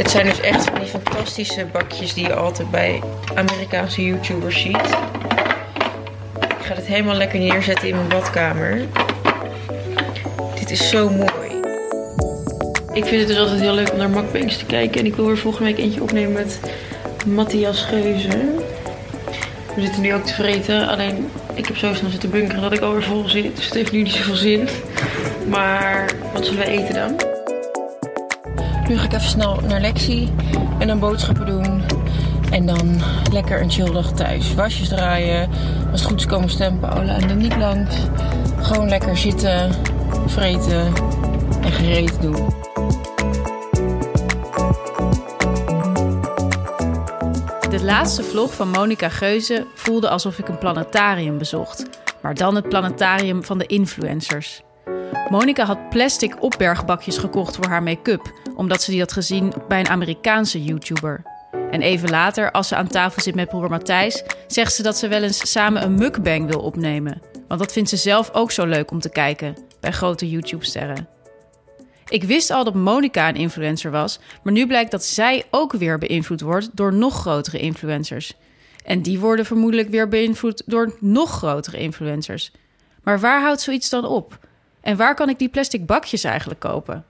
Dit zijn dus echt van die fantastische bakjes die je altijd bij Amerikaanse YouTubers ziet. Ik ga dit helemaal lekker neerzetten in mijn badkamer. Dit is zo mooi. Ik vind het dus altijd heel leuk om naar mukbangs te kijken. En ik wil er volgende week eentje opnemen met Matthias Geuze. We zitten nu ook te vreten. Alleen ik heb zo snel zitten bunkeren dat ik alweer vol zit. Dus het heeft nu niet zoveel zin. Maar wat zullen we eten dan? Nu ga ik even snel naar Lexi en dan boodschappen doen. En dan lekker een chill dag thuis. Wasjes draaien. Als het goed is komen stemmen Paula en dan niet langs. Gewoon lekker zitten, vreten en gereed doen. De laatste vlog van Monica Geuze voelde alsof ik een planetarium bezocht. Maar dan het planetarium van de influencers. Monica had plastic opbergbakjes gekocht voor haar make-up, omdat ze die had gezien bij een Amerikaanse YouTuber. En even later, als ze aan tafel zit met broer Matthijs, zegt ze dat ze wel eens samen een mukbang wil opnemen. Want dat vindt ze zelf ook zo leuk om te kijken bij grote YouTube-sterren. Ik wist al dat Monica een influencer was, maar nu blijkt dat zij ook weer beïnvloed wordt door nog grotere influencers. En die worden vermoedelijk weer beïnvloed door nog grotere influencers. Maar waar houdt zoiets dan op? En waar kan ik die plastic bakjes eigenlijk kopen?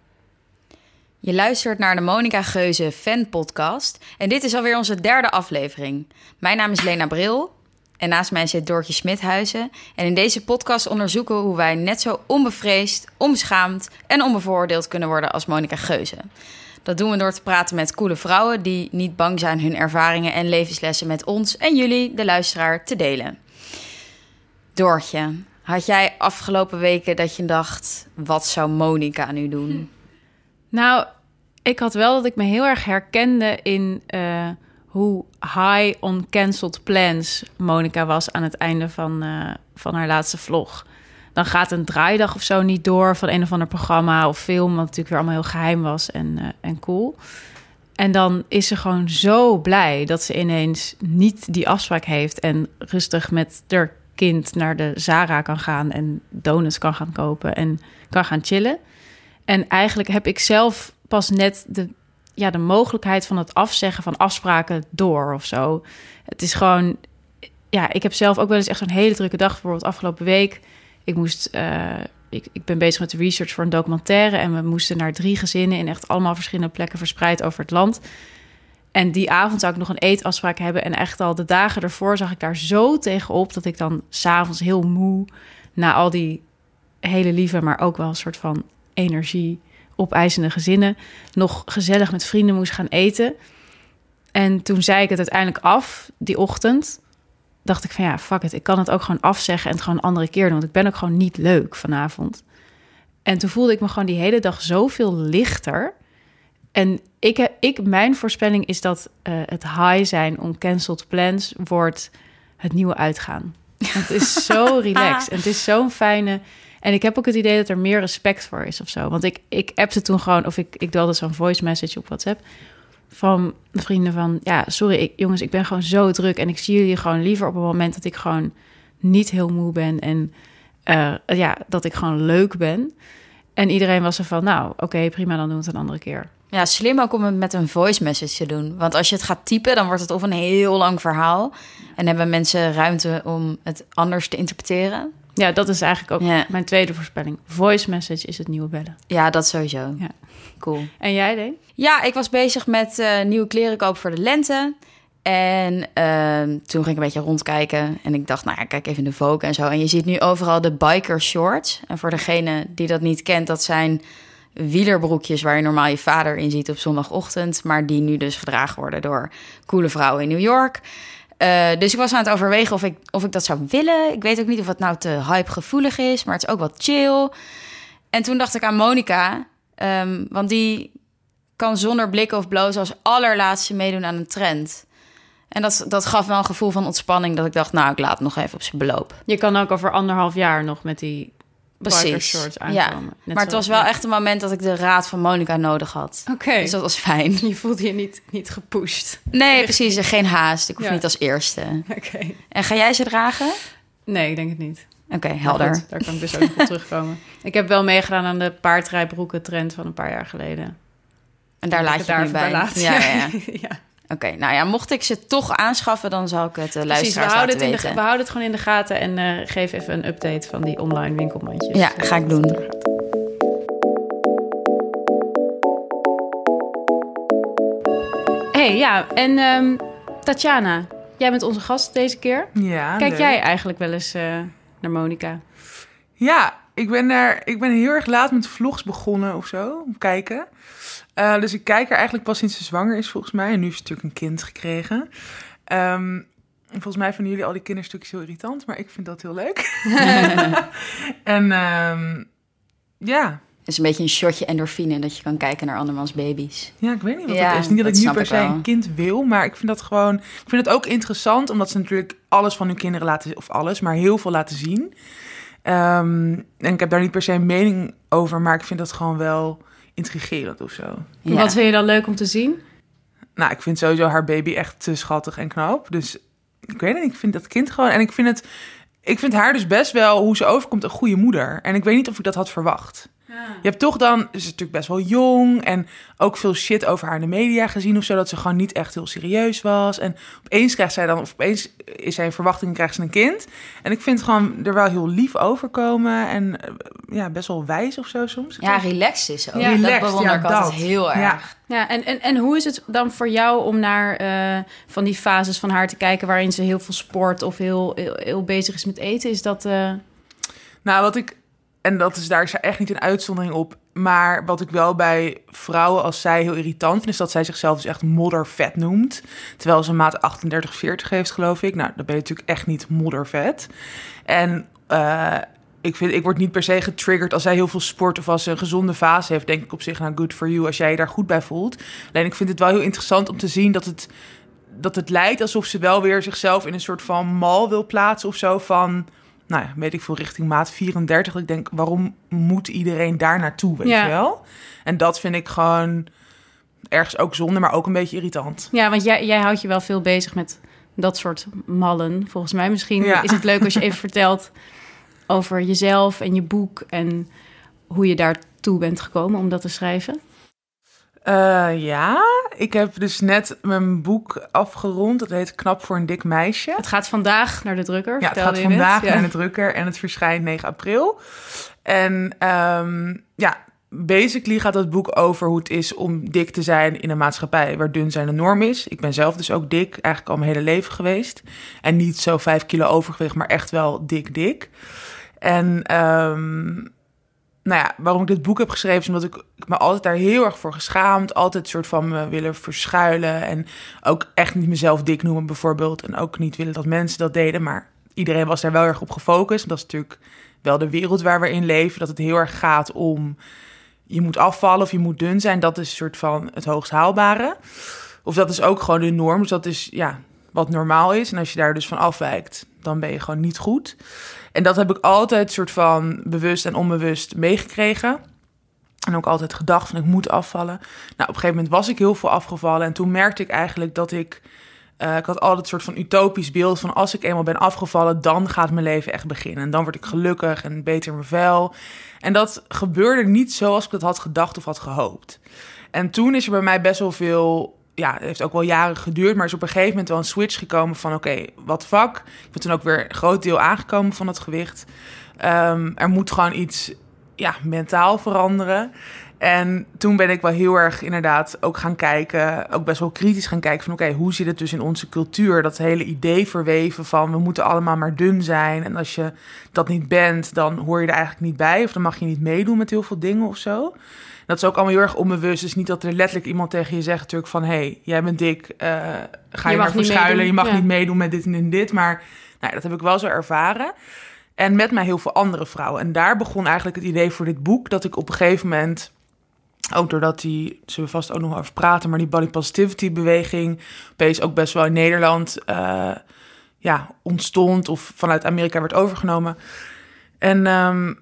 Je luistert naar de Monica Geuze Fan Podcast en dit is alweer onze derde aflevering. Mijn naam is Lena Bril en naast mij zit Doortje Smithuizen. En in deze podcast onderzoeken we hoe wij net zo onbevreesd, onbeschaamd en onbevooroordeeld kunnen worden als Monica Geuze. Dat doen we door te praten met coole vrouwen die niet bang zijn hun ervaringen en levenslessen met ons en jullie, de luisteraar, te delen. Doortje, had jij afgelopen weken dat je dacht: wat zou Monica nu doen? Nou, ik had wel dat ik me heel erg herkende in uh, hoe high on cancelled plans Monica was aan het einde van, uh, van haar laatste vlog. Dan gaat een draaidag of zo niet door van een of ander programma of film, wat natuurlijk weer allemaal heel geheim was en, uh, en cool. En dan is ze gewoon zo blij dat ze ineens niet die afspraak heeft en rustig met haar kind naar de Zara kan gaan en donuts kan gaan kopen en kan gaan chillen. En eigenlijk heb ik zelf pas net de, ja, de mogelijkheid van het afzeggen van afspraken door of zo. Het is gewoon, ja, ik heb zelf ook wel eens echt zo'n hele drukke dag, bijvoorbeeld afgelopen week. Ik moest, uh, ik, ik ben bezig met de research voor een documentaire en we moesten naar drie gezinnen in echt allemaal verschillende plekken verspreid over het land. En die avond zou ik nog een eetafspraak hebben. En echt al de dagen ervoor zag ik daar zo tegenop dat ik dan s'avonds heel moe na al die hele lieve, maar ook wel een soort van energie opeisende gezinnen nog gezellig met vrienden moest gaan eten. En toen zei ik het uiteindelijk af die ochtend. Dacht ik van ja, fuck it. Ik kan het ook gewoon afzeggen en het gewoon een andere keer doen. Want ik ben ook gewoon niet leuk vanavond. En toen voelde ik me gewoon die hele dag zoveel lichter. En ik, ik, mijn voorspelling is dat uh, het high zijn om cancelled plans wordt het nieuwe uitgaan. Het is zo relaxed en het is zo'n fijne. En ik heb ook het idee dat er meer respect voor is of zo. Want ik, ik appte toen gewoon, of ik, ik zo'n voice message op WhatsApp van vrienden van, ja, sorry, jongens, ik ben gewoon zo druk en ik zie jullie gewoon liever op een moment dat ik gewoon niet heel moe ben en uh, ja, dat ik gewoon leuk ben. En iedereen was er van, nou, oké, prima, dan doen we het een andere keer. Ja, slim ook om het met een voice message te doen. Want als je het gaat typen, dan wordt het of een heel lang verhaal. En hebben mensen ruimte om het anders te interpreteren. Ja, dat is eigenlijk ook ja. mijn tweede voorspelling. Voice message is het nieuwe bellen. Ja, dat sowieso. Ja. Cool. En jij, denk? Ja, ik was bezig met uh, nieuwe kleren kopen voor de lente. En uh, toen ging ik een beetje rondkijken. En ik dacht, nou ja, kijk even in de Vogue en zo. En je ziet nu overal de biker shorts. En voor degene die dat niet kent, dat zijn wielerbroekjes waar je normaal je vader in ziet op zondagochtend. Maar die nu dus gedragen worden door coole vrouwen in New York. Uh, dus ik was aan het overwegen of ik, of ik dat zou willen. Ik weet ook niet of het nou te hype-gevoelig is, maar het is ook wat chill. En toen dacht ik aan Monica, um, want die kan zonder blikken of blozen als allerlaatste meedoen aan een trend. En dat, dat gaf wel een gevoel van ontspanning dat ik dacht, nou, ik laat het nog even op zijn beloop. Je kan ook over anderhalf jaar nog met die Precies. shorts aankomen. Ja, maar het was wel echt een moment dat ik de raad van Monica nodig had. Oké. Okay. Dus dat was fijn. Je voelde je niet, niet gepusht. Nee, precies. Geen haast. Ik hoef ja. niet als eerste. Oké. Okay. En ga jij ze dragen? Nee, ik denk het niet. Oké, okay, helder. Goed, daar kan ik dus ook nog op terugkomen. Ik heb wel meegedaan aan de paardrijbroeken trend van een paar jaar geleden. En daar laat je het bij. Ja, ja, ja. Oké, nou ja, mocht ik ze toch aanschaffen, dan zal ik het de Precies, we houden, laten het in de, weten. we houden het gewoon in de gaten en eh, geef even een update van die online winkelmandjes. Ja, ga ik doen. hey, ja, en ehm, Tatjana, jij bent onze gast deze keer. Ja, Kijk leuk. jij eigenlijk wel eens eh, naar Monica? Ja, ik ben, daar, ik ben heel erg laat met vlogs begonnen of zo, om kijken. Eh, dus ik kijk er eigenlijk pas sinds ze zwanger is, volgens mij. En nu heeft ze natuurlijk een kind gekregen. Ehm, en volgens mij vinden jullie al die kinderstukjes heel irritant, maar ik vind dat heel leuk. en ehm, ja, Het is een beetje een shotje endorfine dat je kan kijken naar andermans baby's. Ja, ik weet niet wat Ja, het is. Niet dat, dat ik nu per se een kind wil, maar ik vind dat gewoon. Ik vind het ook interessant, omdat ze natuurlijk alles van hun kinderen laten, of alles, maar heel veel laten zien. Ehm, en ik heb daar niet per se een mening over, maar ik vind dat gewoon wel intrigerend of zo. Ja. Wat vind je dan leuk om te zien? Nou, ik vind sowieso haar baby echt te schattig en knap. Dus ik weet het niet, ik vind dat kind gewoon. En ik vind het. Ik vind haar dus best wel, hoe ze overkomt, een goede moeder. En ik weet niet of ik dat had verwacht. Je hebt toch dan, ze is natuurlijk best wel jong en ook veel shit over haar in de media gezien of zo, dat ze gewoon niet echt heel serieus was. En opeens krijgt zij dan, of opeens is zij een verwachting krijgt ze een kind. En ik vind het gewoon er wel heel lief overkomen en eh, ja, best wel wijs of zo soms. Ja, relaxed is ook. Ja. dat bewonder ja, ik altijd heel erg. Ja. Ja, en, en, en hoe is het dan voor jou om naar eh, van die fases van haar te kijken waarin ze heel veel sport of heel, heel, heel bezig is met eten? Is dat. eh, Nou, wat ik, en dat is daar is echt niet een uitzondering op, maar wat ik wel bij vrouwen als zij heel irritant vind, is dat zij zichzelf dus echt moddervet noemt. Terwijl ze een maat 38, 40 heeft, geloof ik. Nou, dan ben je natuurlijk echt niet moddervet. En eh, ik, vind, ik word niet per se getriggerd als zij heel veel sport of als ze een gezonde fase heeft. Denk ik op zich, nou, good for you als jij je daar goed bij voelt. Alleen ik vind het wel heel interessant om te zien dat het, dat het lijkt alsof ze wel weer zichzelf in een soort van mal wil plaatsen of zo van nou ja, weet ik veel, richting maat 34. Dat ik denk, waarom moet iedereen daar naartoe, weet Ja. je wel? En dat vind ik gewoon ergens ook zonde, maar ook een beetje irritant. Ja, want jij, jij houdt je wel veel bezig met dat soort mallen, volgens mij. Misschien Ja. is het leuk als je even vertelt over jezelf en je boek en hoe je daartoe bent gekomen om dat te schrijven. Eh, ja, ik heb dus net mijn boek afgerond. Dat heet Knap voor een dik meisje. Het gaat vandaag naar de drukker. Ja, het gaat net. vandaag naar de drukker en het verschijnt 9 april. En ehm, ja, basically gaat het boek over hoe het is om dik te zijn in een maatschappij waar dun zijn de norm is. Ik ben zelf dus ook dik, eigenlijk al mijn hele leven geweest. En niet zo 5 kilo overgewicht, maar echt wel dik, dik. En ehm, nou ja, waarom ik dit boek heb geschreven is omdat ik, me altijd daar heel erg voor geschaamd. Altijd soort van me willen verschuilen. En ook echt niet mezelf dik noemen bijvoorbeeld. En ook niet willen dat mensen dat deden. Maar iedereen was daar wel erg op gefocust. Dat is natuurlijk wel de wereld waar we in leven. Dat het heel erg gaat om je moet afvallen of je moet dun zijn. Dat is een soort van het hoogst haalbare. Of dat is ook gewoon de norm. Dus dat is ja, wat normaal is. En als je daar dus van afwijkt, dan ben je gewoon niet goed. En dat heb ik altijd soort van bewust en onbewust meegekregen. En ook altijd gedacht van ik moet afvallen. Nou, op een gegeven moment was ik heel veel afgevallen. En toen merkte ik eigenlijk dat ik... eh, ik had altijd een soort van utopisch beeld van als ik eenmaal ben afgevallen, dan gaat mijn leven echt beginnen. En dan word ik gelukkig en beter in mijn vel. En dat gebeurde niet zoals ik dat had gedacht of had gehoopt. En toen is er bij mij best wel veel ja, het heeft ook wel jaren geduurd, maar is op een gegeven moment wel een switch gekomen van oké, wat vak. Ik ben toen ook weer een groot deel aangekomen van het gewicht. Ehm, er moet gewoon iets ja, mentaal veranderen. En toen ben ik wel heel erg inderdaad ook gaan kijken, ook best wel kritisch gaan kijken van oké, hoe zit het dus in onze cultuur? Dat hele idee verweven van we moeten allemaal maar dun zijn. En als je dat niet bent, dan hoor je er eigenlijk niet bij. Of dan mag je niet meedoen met heel veel dingen of zo. Dat is ook allemaal heel erg onbewust. Dus niet dat er letterlijk iemand tegen je zegt natuurlijk van... hé, hey, jij bent dik, eh, ga je, maar verschuilen. Je mag ja. niet meedoen met dit en dit. Maar nou, dat heb ik wel zo ervaren. En met mij heel veel andere vrouwen. En daar begon eigenlijk het idee voor dit boek... dat ik op een gegeven moment... ook doordat die, zullen we vast ook nog over praten... maar die body positivity beweging... opeens ook best wel in Nederland... eh, ja, ontstond of vanuit Amerika werd overgenomen. En... ehm,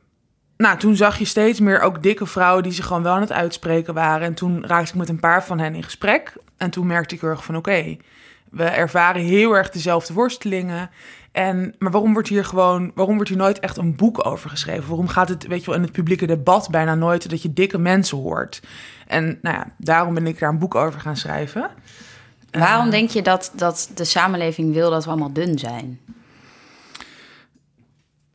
nou, toen zag je steeds meer ook dikke vrouwen die zich gewoon wel aan het uitspreken waren. En toen raakte ik met een paar van hen in gesprek. En toen merkte ik heel erg van oké, We ervaren heel erg dezelfde worstelingen. En, maar waarom wordt hier gewoon, waarom wordt hier nooit echt een boek over geschreven? Waarom gaat het, weet je wel, in het publieke debat bijna nooit dat je dikke mensen hoort? En nou ja, daarom ben ik daar een boek over gaan schrijven. Waarom Uh, denk je dat, dat de samenleving wil dat we allemaal dun zijn?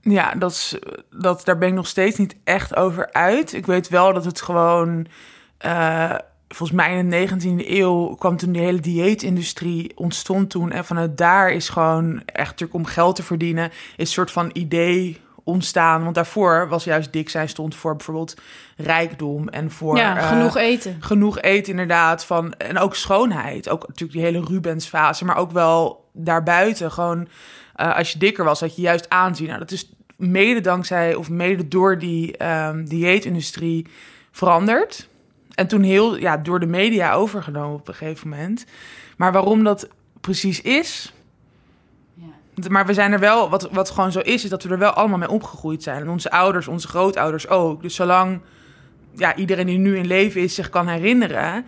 Ja, dat is, dat, daar ben ik nog steeds niet echt over uit. Ik weet wel dat het gewoon... eh, volgens mij in de 19e eeuw kwam toen die hele dieetindustrie ontstond toen. En vanuit daar is gewoon echt natuurlijk om geld te verdienen... is een soort van idee ontstaan. Want daarvoor was juist dik zijn stond voor bijvoorbeeld rijkdom en voor... ja, eh, genoeg eten. genoeg eten inderdaad. Van, en ook schoonheid. Ook natuurlijk die hele Rubens-fase. Maar ook wel daarbuiten. Gewoon eh, als je dikker was, had je juist aanzien. Nou, dat is mede dankzij of mede door die ehm, dieetindustrie veranderd. En toen heel ja, door de media overgenomen op een gegeven moment. Maar waarom dat precies is... Maar we zijn er wel, wat, wat gewoon zo is, is dat we er wel allemaal mee opgegroeid zijn. En onze ouders, onze grootouders ook. Dus zolang ja, iedereen die nu in leven is zich kan herinneren,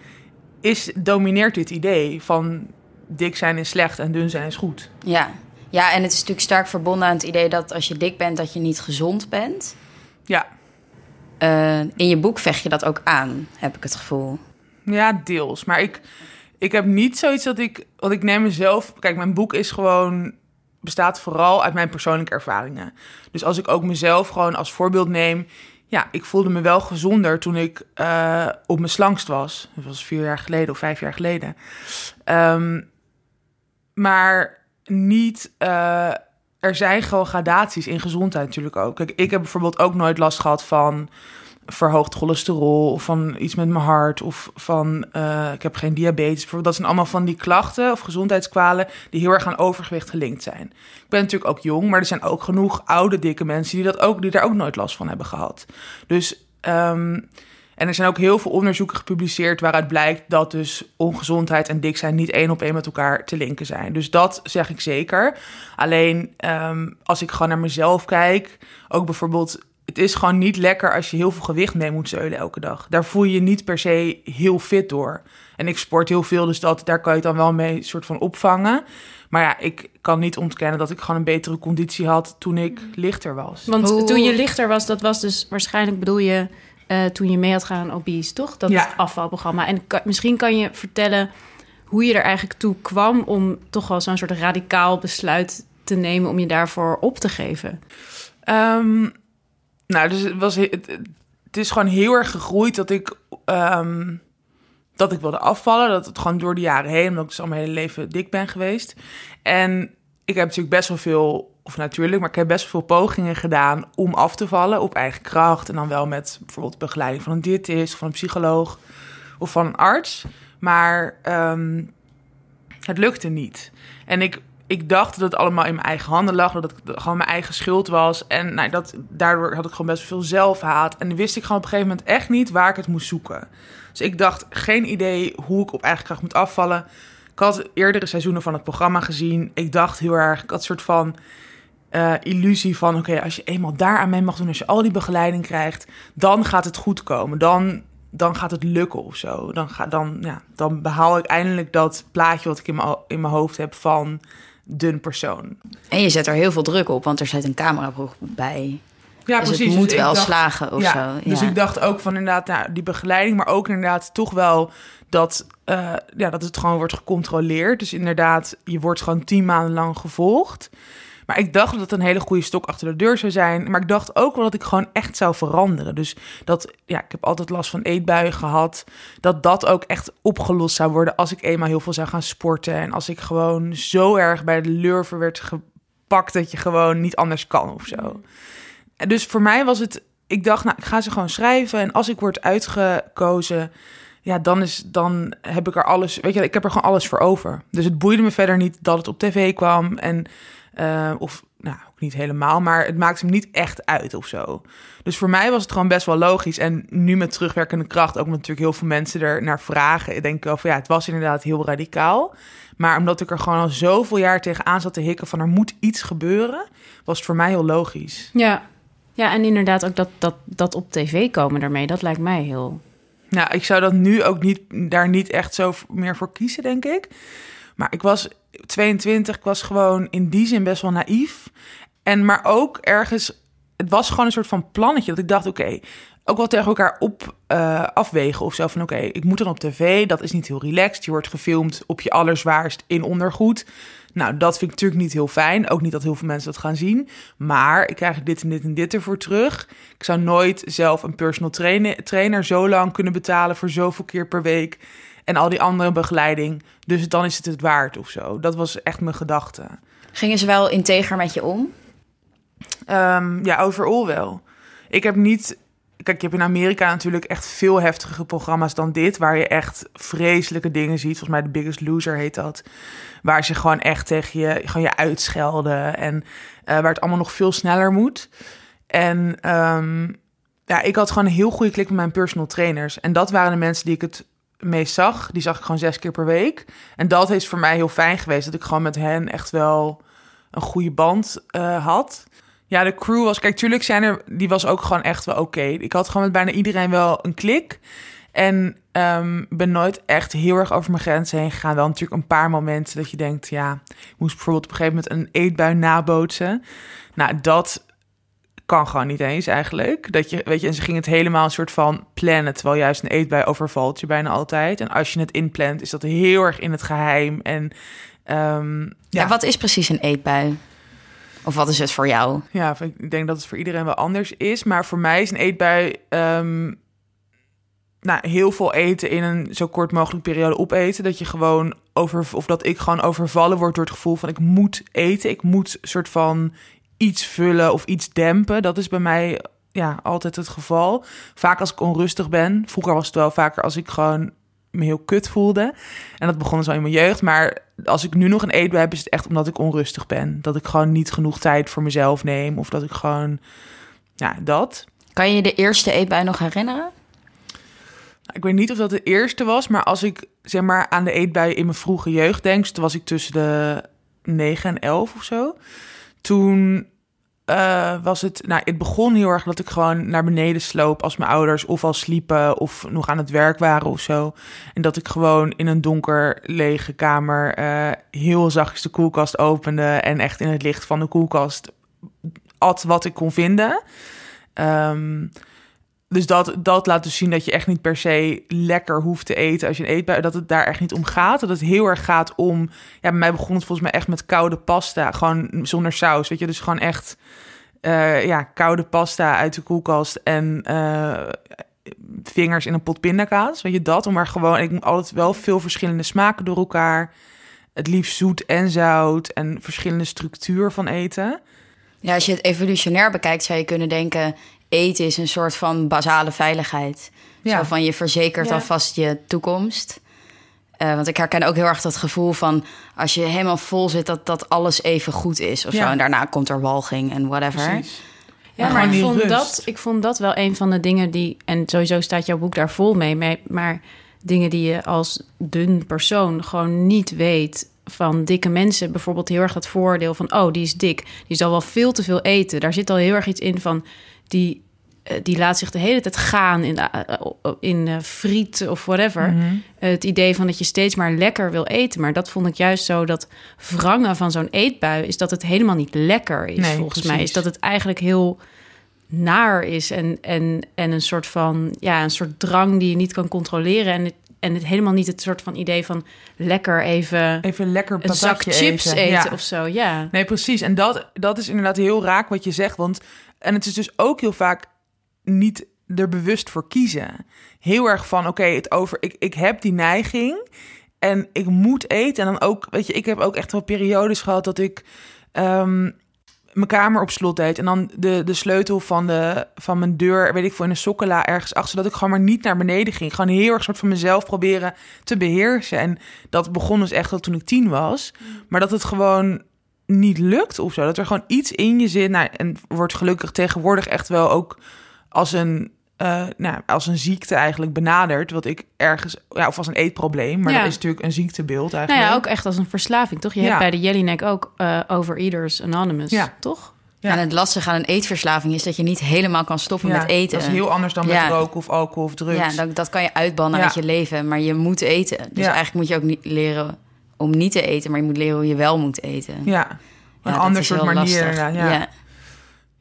is, domineert dit idee van dik zijn is slecht en dun zijn is goed. Ja. Ja, en het is natuurlijk sterk verbonden aan het idee dat als je dik bent, dat je niet gezond bent. Ja, Eh, in je boek vecht je dat ook aan, heb ik het gevoel. ja deels. Maar ik, ik heb niet zoiets dat ik, want ik neem mezelf, kijk, mijn boek is gewoon, bestaat vooral uit mijn persoonlijke ervaringen. Dus als ik ook mezelf gewoon als voorbeeld neem, ja, ik voelde me wel gezonder toen ik eh, op mijn slangst was. Dat was vier jaar geleden of vijf jaar geleden. Ehm, maar niet. eh, er zijn gewoon gradaties in gezondheid natuurlijk ook. Kijk, ik heb bijvoorbeeld ook nooit last gehad van verhoogd cholesterol of van iets met mijn hart of van eh, ik heb geen diabetes. Dat zijn allemaal van die klachten of gezondheidskwalen die heel erg aan overgewicht gelinkt zijn. Ik ben natuurlijk ook jong, maar er zijn ook genoeg oude dikke mensen die dat ook die daar ook nooit last van hebben gehad. Dus ehm, en er zijn ook heel veel onderzoeken gepubliceerd waaruit blijkt dat dus ongezondheid en dik zijn niet één op één met elkaar te linken zijn. Dus dat zeg ik zeker. Alleen ehm, als ik gewoon naar mezelf kijk, ook bijvoorbeeld, het is gewoon niet lekker als je heel veel gewicht mee moet zeulen elke dag. Daar voel je je niet per se heel fit door. En ik sport heel veel, dus dat, daar kan je het dan wel mee soort van opvangen. Maar ja, ik kan niet ontkennen dat ik gewoon een betere conditie had toen ik lichter was. Want toen je lichter was, dat was dus waarschijnlijk bedoel je eh, toen je mee had gaan aan obese, toch? Dat Ja. afvalprogramma. En ka- misschien kan je vertellen hoe je er eigenlijk toe kwam om toch wel zo'n soort radicaal besluit te nemen om je daarvoor op te geven. Ehm, nou, dus het, was, he- het, het is gewoon heel erg gegroeid dat ik, ehm, dat ik wilde afvallen. Dat het gewoon door de jaren heen, omdat ik dus al mijn hele leven dik ben geweest. En ik heb natuurlijk best wel veel, of natuurlijk, maar ik heb best veel pogingen gedaan om af te vallen op eigen kracht. En dan wel met bijvoorbeeld begeleiding van een diëtist, van een psycholoog of van een arts. Maar ehm, het lukte niet. En ik, ik dacht dat het allemaal in mijn eigen handen lag, dat het gewoon mijn eigen schuld was. En nou, dat, daardoor had ik gewoon best veel zelfhaat. En wist ik gewoon op een gegeven moment echt niet waar ik het moest zoeken. Dus ik dacht, geen idee hoe ik op eigen kracht moet afvallen. Ik had eerdere seizoenen van het programma gezien. Ik dacht heel erg, ik had een soort van eh, illusie van... oké, als je eenmaal daar aan mee mag doen, als je al die begeleiding krijgt... dan gaat het goed komen. Dan, dan gaat het lukken of zo. Dan, ga, dan, ja, dan behaal ik eindelijk dat plaatje wat ik in mijn, in mijn hoofd heb van dun persoon. En je zet er heel veel druk op, want er zit een cameraploeg bij. Ja, dus het moet Dus wel dacht- slagen of ja, zo. Dus ja. ik dacht ook van inderdaad nou, die begeleiding, maar ook inderdaad toch wel dat, eh, ja, dat het gewoon wordt gecontroleerd. Dus inderdaad, je wordt gewoon tien maanden lang gevolgd. Maar ik dacht dat het een hele goede stok achter de deur zou zijn. Maar ik dacht ook wel dat ik gewoon echt zou veranderen. Dus dat, ja, ik heb altijd last van eetbuien gehad. Dat dat ook echt opgelost zou worden als ik eenmaal heel veel zou gaan sporten. En als ik gewoon zo erg bij de lurven werd gepakt dat je gewoon niet anders kan of zo. En Dus voor mij was het, ik dacht, nou, ik ga ze gewoon schrijven. En als ik word uitgekozen, ja, dan, is, dan heb ik er alles, weet je, ik heb er gewoon alles voor over. Dus het boeide me verder niet dat het op tv kwam. En, eh, of, nou, ook niet helemaal, maar het maakte me niet echt uit of zo. Dus voor mij was het gewoon best wel logisch. En nu met terugwerkende kracht, ook omdat natuurlijk heel veel mensen er naar vragen. Ik denk wel van ja, het was inderdaad heel radicaal. Maar omdat ik er gewoon al zoveel jaar tegenaan zat te hikken van er moet iets gebeuren, was het voor mij heel logisch. Ja, ja en inderdaad ook dat, dat, dat op tv komen daarmee, dat lijkt mij heel... Nou, ik zou dat nu ook niet, daar niet echt zo meer voor kiezen, denk ik. Maar ik was 22, ik was gewoon in die zin best wel naïef. En maar ook ergens, het was gewoon een soort van plannetje. Dat ik dacht, oké, ook wel tegen elkaar op uh, afwegen of zo. Van oké, ik moet dan op tv, dat is niet heel relaxed. Je wordt gefilmd op je allerzwaarst in ondergoed. Nou, dat vind ik natuurlijk niet heel fijn. Ook niet dat heel veel mensen dat gaan zien. Maar ik krijg dit en dit en dit ervoor terug. Ik zou nooit zelf een personal trainer, trainer zo lang kunnen betalen voor zoveel keer per week. En al die andere begeleiding. Dus dan is het het waard of zo. Dat was echt mijn gedachte. Gingen ze wel integer met je om? Um, ja, overal wel. Ik heb niet Kijk, je hebt in Amerika natuurlijk echt veel heftige programma's dan dit, waar je echt vreselijke dingen ziet. Volgens mij The Biggest Loser heet dat. Waar ze gewoon echt tegen je, gewoon je uitschelden en uh, waar het allemaal nog veel sneller moet. En um, ja, ik had gewoon een heel goede klik met mijn personal trainers. En dat waren de mensen die ik het meest zag. Die zag ik gewoon zes keer per week. En dat is voor mij heel fijn geweest, dat ik gewoon met hen echt wel een goede band uh, had. Ja, de crew was... Kijk, tuurlijk zijn er... Die was ook gewoon echt wel oké. Ik had gewoon met bijna iedereen wel een klik. En um, ben nooit echt heel erg over mijn grenzen heen gegaan. Wel natuurlijk een paar momenten dat je denkt... Ja, ik moest bijvoorbeeld op een gegeven moment een eetbui nabootsen. Nou, dat kan gewoon niet eens eigenlijk. Dat je, weet je, en ze ging het helemaal een soort van plannen. Terwijl juist een eetbui overvalt je bijna altijd. En als je het inplant, is dat heel erg in het geheim. En um, ja. ja, wat is precies een eetbui? Of wat is het voor jou? Ja, ik denk dat het voor iedereen wel anders is. Maar voor mij is een eetbui... Um, nou, heel veel eten in een zo kort mogelijk periode opeten. Dat je gewoon over... Of dat ik gewoon overvallen word door het gevoel van... ik moet eten, ik moet soort van iets vullen of iets dempen. Dat is bij mij ja, altijd het geval. Vaak als ik onrustig ben. Vroeger was het wel vaker als ik gewoon me heel kut voelde. En dat begon zo in mijn jeugd. Maar als ik nu nog een eetbui heb, is het echt omdat ik onrustig ben. Dat ik gewoon niet genoeg tijd voor mezelf neem. Of dat ik gewoon, ja, dat. Kan je je de eerste eetbui nog herinneren? Ik weet niet of dat de eerste was, maar als ik zeg maar aan de eetbui in mijn vroege jeugd denk, dus toen was ik tussen de 9 en 11 of zo. Toen uh, was het, nou, het begon heel erg dat ik gewoon naar beneden sloop als mijn ouders of al sliepen of nog aan het werk waren of zo. En dat ik gewoon in een donker lege kamer uh, heel zachtjes de koelkast opende en echt in het licht van de koelkast at wat ik kon vinden. Um, dus dat, dat laat dus zien dat je echt niet per se lekker hoeft te eten als je eet. Dat het daar echt niet om gaat. Dat het heel erg gaat om. Ja, bij mij begon het volgens mij echt met koude pasta. Gewoon zonder saus. Weet je, dus gewoon echt. Uh, ja, koude pasta uit de koelkast. En uh, vingers in een pot pindakaas. Weet je dat? Om maar gewoon. Ik altijd wel veel verschillende smaken door elkaar. Het liefst zoet en zout. En verschillende structuur van eten. Ja, als je het evolutionair bekijkt, zou je kunnen denken: eten is een soort van basale veiligheid. Ja. Zo van je verzekert ja. alvast je toekomst. Uh, want ik herken ook heel erg dat gevoel van als je helemaal vol zit, dat, dat alles even goed is of ja. zo. En daarna komt er walging en whatever. Precies. Ja, maar ik vond, dat, ik vond dat wel een van de dingen die. En sowieso staat jouw boek daar vol mee. Maar dingen die je als dun persoon gewoon niet weet van dikke mensen bijvoorbeeld heel erg dat voordeel van oh die is dik, die zal wel veel te veel eten. Daar zit al heel erg iets in van die eh, die laat zich de hele tijd gaan in, uh, in uh, friet of whatever. Mm -hmm. het idee van dat je steeds maar lekker wil eten. Maar dat vond ik juist zo dat wrangen van zo'n eetbui is dat het helemaal niet lekker is. Nee, volgens precies. mij is dat het eigenlijk heel naar is en, en, en een soort van ja, een soort drang die je niet kan controleren. En het, en het helemaal niet het soort van idee van lekker even, even lekker een zak chips eten, eten ja. of zo. Ja. Nee, precies. En dat, dat is inderdaad heel raak wat je zegt. Want en het is dus ook heel vaak niet er bewust voor kiezen. Heel erg van, oké, het over, ik, ik heb die neiging en ik moet eten. En dan ook, weet je, ik heb ook echt wel periodes gehad dat ik um, mijn kamer op slot deed. En dan de, de sleutel van, de, van mijn deur, weet ik voor in een sokkela ergens achter. Zodat ik gewoon maar niet naar beneden ging. Gewoon heel erg soort van mezelf proberen te beheersen. En dat begon dus echt al toen ik tien was. Maar dat het gewoon niet lukt of zo. Dat er gewoon iets in je zit. Nou, en wordt gelukkig tegenwoordig echt wel ook als een, uh, nou, als een ziekte eigenlijk benaderd. Wat ik ergens, ja, of als een eetprobleem. Maar ja. dat is natuurlijk een ziektebeeld eigenlijk. Nou ja, ook echt als een verslaving, toch? Je ja. hebt bij de Jellyneck ook uh, Overeaters Anonymous, ja. toch? Ja. En het lastige aan een eetverslaving is dat je niet helemaal kan stoppen ja, met eten. Dat is heel anders dan met roken of alcohol of drugs. Ja, dat, dat kan je uitbannen uit je leven, maar je moet eten. Dus eigenlijk moet je ook niet leren om niet te eten, maar je moet leren hoe je wel moet eten. Ja, een dat ander is soort heel manier. lastig. inderdaad, Ja.